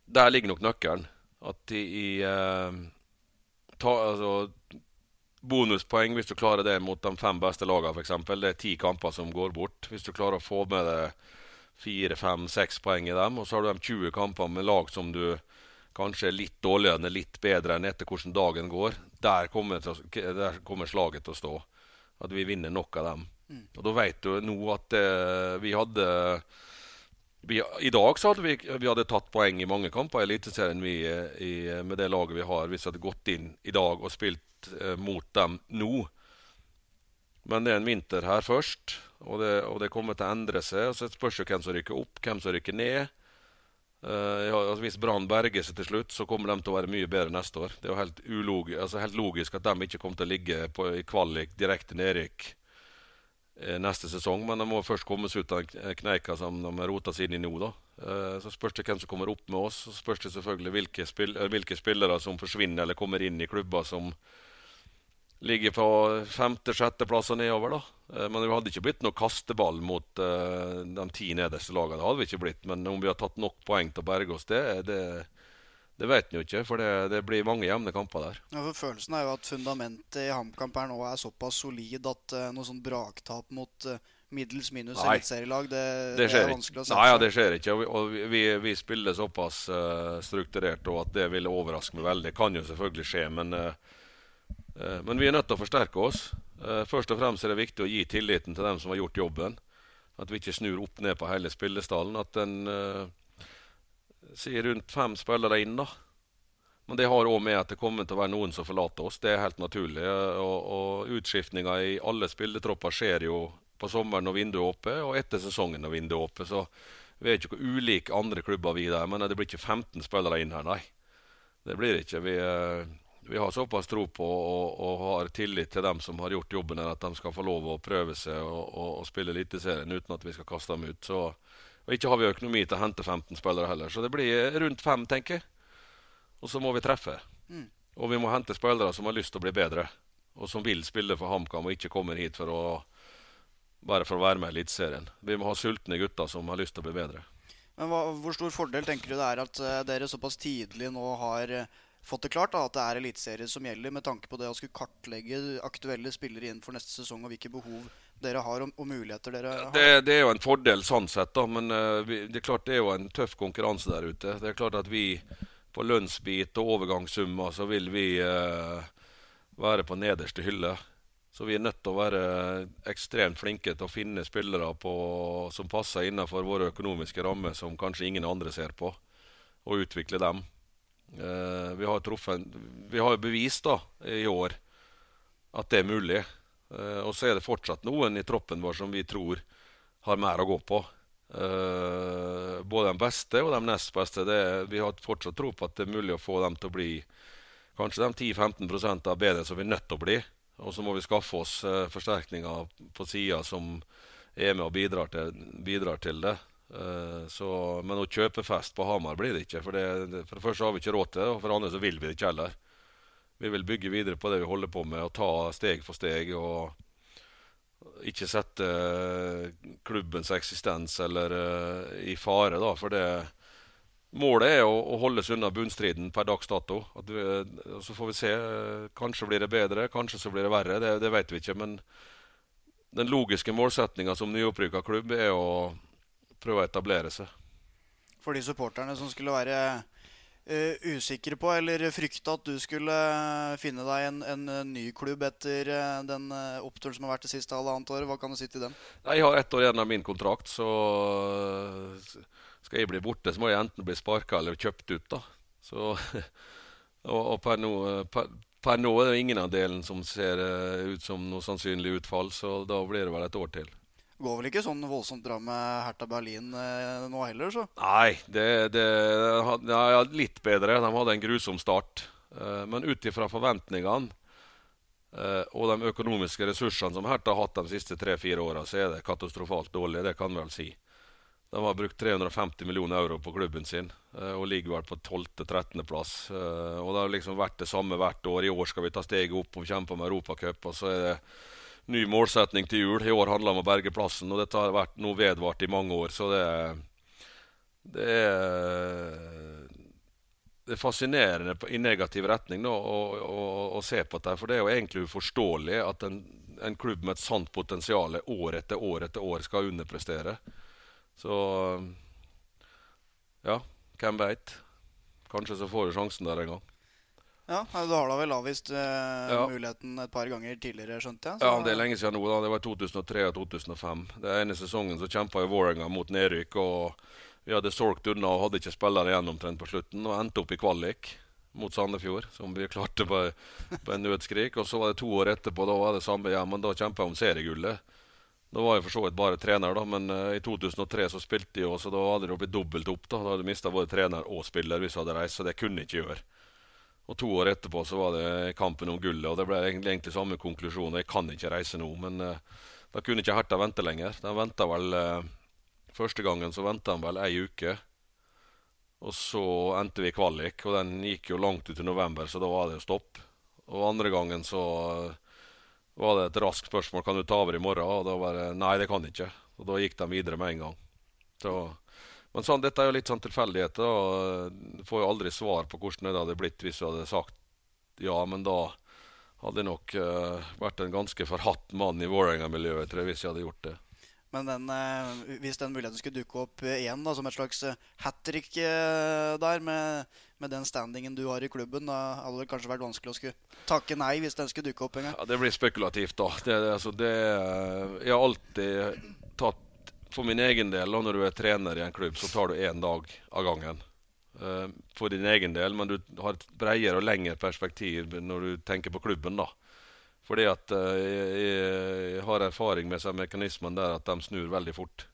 Der ligger nok nøkkelen. At i eh, ta, altså, Bonuspoeng hvis du klarer det mot de fem beste lagene, f.eks. Det er ti kamper som går bort. Hvis du klarer å få med deg fire, fem, seks poeng i dem, og så har du de 20 kampene med lag som du kanskje er litt dårligere enn litt bedre enn etter hvordan dagen går, der kommer, til, der kommer slaget til å stå. At vi vinner nok av dem. Mm. Og da vet du nå at eh, vi hadde vi, I dag så hadde vi, vi hadde tatt poeng i mange kamper i Eliteserien med det laget vi har, hvis vi hadde gått inn i dag og spilt eh, mot dem nå. Men det er en vinter her først, og det, og det kommer til å endre seg. og Så spørs det hvem som rykker opp, hvem som rykker ned. Uh, altså hvis Brann berger seg til slutt, så kommer de til å være mye bedre neste år. Det er jo helt, ulog, altså helt logisk at de ikke kommer til å ligge på, i kvalik direkte nedrykk neste sesong. Men de må først komme seg ut av kneika som de har rota seg inn i nå. da. Eh, så spørs det hvem som kommer opp med oss. Så spørs det selvfølgelig hvilke, spill eh, hvilke spillere som forsvinner eller kommer inn i klubber som ligger på femte-sjetteplass og nedover. da. Men det hadde ikke blitt noe kasteball mot de ti nederste lagene. Det hadde vi ikke blitt. Men om vi har tatt nok poeng til å berge oss, det, det det vet en jo ikke, for det, det, blir mange jevne kamper der. Ja, for Følelsen er jo at fundamentet i HamKamp her nå er såpass solid at uh, noe sånn braktap mot uh, middels minus eliteserielag, det, det, det, er vanskelig å se Nei, ja, det skjer ikke. Og vi, vi, vi spiller såpass uh, strukturert og at det vil overraske meg veldig. Det kan jo selvfølgelig skje, men men vi er nødt til å forsterke oss. Først og fremst er det viktig å gi tilliten til dem som har gjort jobben. At vi ikke snur opp ned på hele spillestallen. At en sier rundt fem spillere inn, da. Men det har òg med at det kommer til å være noen som forlater oss. Det er helt naturlig. Og, og utskiftninga i alle spilletropper skjer jo på sommeren når vinduet er oppe, og etter sesongen når vinduet er oppe. Så vi er ikke ulike andre klubber, vi der. Men det blir ikke 15 spillere inn her, nei. Det blir ikke. Vi... Uh, vi har såpass tro på og, og, har tillit til dem som har gjort jobben, her, at de skal få lov å prøve seg og, og, og spille Eliteserien uten at vi skal kaste dem ut. Så, og ikke har vi økonomi til å hente 15 spillere heller, så det blir rundt fem, tenker jeg. Og så må vi treffe. Mm. Og vi må hente spillere som har lyst til å bli bedre, og som vil spille for HamKam og ikke kommer hit for å bare for å være med i Eliteserien. Vi må ha sultne gutter som har lyst til å bli bedre. Men hva, Hvor stor fordel tenker du det er at uh, dere såpass tidlig nå har uh, fått det klart da, at det er eliteserie som gjelder, med tanke på det å skulle kartlegge aktuelle spillere inn for neste sesong, og hvilke behov dere har, og, og muligheter dere har? Det, det, er jo en fordel sånn sett, da, men uh, vi, det er klart det er jo en tøff konkurranse der ute. Det er klart at vi på lønnsbit og overgangssummer så vil vi uh, være på nederste hylle. Så vi er nødt til å være ekstremt flinke til å finne spillere på, som passer innenfor våre økonomiske rammer, som kanskje ingen andre ser på, og utvikle dem. Vi har truffet Vi har jo bevist da i år at det er mulig. Uh, og så er det fortsatt noen i troppen vår som vi tror har mer å gå på. Uh, både de beste og de nest beste. Det, vi har fortsatt tro på at det er mulig å få dem til å bli kanskje de 10-15% av bedre som vi er nødt til å bli. Og så må vi skaffe oss forsterkninger på sida som er med og bidrar til, bidrar til det. Så, men å kjøpe fest på Hamar blir det ikke. For det, for det første har vi ikke råd til det, og for det andre så vil vi det ikke heller. Vi vil bygge videre på det vi holder på med, og ta steg for steg. og ikke sette uh, klubbens eksistens eller uh, i fare, da. For det målet er å, å holdes unna bunnstriden per dags dato. Vi, så får vi se. Kanskje blir det bedre, kanskje så blir det verre. Det, det vet vi ikke. Men den logiske målsettinga som nyopprykka klubb er å prøve å etablere seg. For de supporterne som skulle være uh, usikre på eller frykta at du skulle finne deg en, en ny klubb etter den oppturen som har vært det siste halvannet året, hva kan du si til dem? Jeg har ett år igjen av min kontrakt, så skal jeg bli borte, så må jeg enten bli sparka eller kjøpt ut. da. Så, (laughs) og, og per, nå, per, per, nå, er det ingen av delene som ser ut som noe sannsynlig utfall, så da blir det vel et år til går vel ikke sånn voldsomt bra med Hertha Berlin eh, nå heller, så? Nei, det, det ja, litt bedre. De hadde en grusom start. Eh, men ut ifra forventningene eh, og de økonomiske ressursene som Hertha har hatt de siste tre-fire åra, så er det katastrofalt dårlig. Det kan vi vel si. De har brukt 350 millioner euro på klubben sin eh, og ligger vel på 12.-13.-plass. Eh, og det har liksom vært det samme hvert år. I år skal vi ta steget opp og kjempe om Europacup. Og så er det ny målsetning til jul. I år handler det om å berge plassen, og dette har vært noe vedvart i mange år. Så det, det er det er fascinerende i negativ retning nå, å, å, å, se på dette. For det er jo egentlig uforståelig at en, en klubb med et sant potensial år etter år etter år skal underprestere. Så ja, hvem veit. Kanskje så får du sjansen der en gang. Ja, Du har da vel avvist uh, ja. muligheten et par ganger tidligere, skjønte jeg? Så... Ja, det er lenge siden nå. da. Det var 2003 og 2005. Det ene sesongen så kjempa Vålerenga mot nedrykk. og Vi hadde solgt unna og hadde ikke spillere igjen omtrent på slutten. Og endte opp i kvalik mot Sandefjord, som vi (laughs) klarte på, på en nødskrik. Og så var det to år etterpå, da var det samme igjen, men da kjempa jeg om seriegullet. Da var jeg for så vidt bare trener, da, men uh, i 2003 så spilte jeg, også, da hadde det blitt dobbelt opp. Da Da hadde du mista både trener og spiller hvis jeg hadde reist, så det kunne jeg ikke gjøre. Og to år etterpå så var det kampen om gullet, og det ble egentlig, samme konklusjon. Jeg kan ikke reise nå, men uh, da kunne ikke Herta vente lenger. De venta vel uh, Første gangen så venta de vel ei uke. Og så endte vi i kvalik, og den gikk jo langt ut i november, så da var det jo stopp. Og andre gangen så uh, var det et raskt spørsmål kan du ta over i morgen, og da var det nei, det kan jeg ikke. Og da gikk de videre med en gang. Så men sånn, dette er jo litt sånn tilfeldigheter. Du får jo aldri svar på hvordan det hadde blitt hvis du hadde sagt ja, men da hadde jeg nok uh, vært en ganske forhatt mann i Vålerenga-miljøet hvis jeg hadde gjort det. Men den, uh, hvis den muligheten skulle dukke opp igjen da, som et slags hat trick der, med, med, den standingen du har i klubben, da hadde det kanskje vært vanskelig å skulle takke nei hvis den skulle dukke opp en gang? Ja, Det blir spekulativt, da. Det, altså, det, jeg har alltid tatt For min egen del, da, når du er trener i en klubb, så tar du én dag av gangen. Uh, for din egen del, men du har et bredere og lengre perspektiv når du tenker på klubben. da. Fordi at uh, jeg, jeg, har erfaring med seg mekanismen der at de snur veldig fort.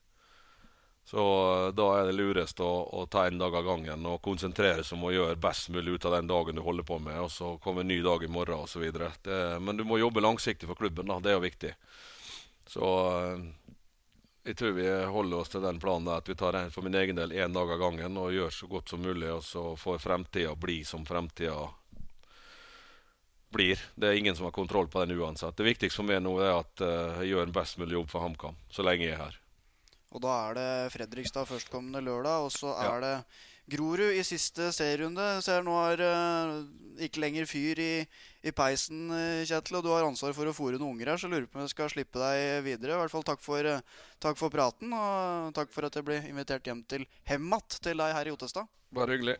Så uh, da er det lurest å, å ta en dag av gangen og konsentrere seg om å gjøre best mulig ut av den dagen du holder på med, og så kommer en ny dag i morgen osv. Men du må jobbe langsiktig for klubben. da, Det er jo viktig. Så jeg tror vi holder oss til den planen at vi tar for min egen del én dag av gangen og gjør så godt som mulig, og så får fremtida bli som fremtida blir. Det er ingen som har kontroll på den uansett. Det viktigste for meg nå er at uh, jeg gjør en best mulig jobb for HamKam så lenge jeg er her. Og da er det Fredrikstad førstkommende lørdag, og så er ja. det Grorud i siste serierunde. Ser nå har uh, ikke lenger fyr i, i peisen, uh, Kjetil. Og du har ansvar for å fòre noen unger her, så lurer på om jeg skal slippe deg videre. I hvert fall takk for, uh, takk for praten, og takk for at jeg ble invitert hjem til Hemmat til deg her i Ottestad. Bare hyggelig.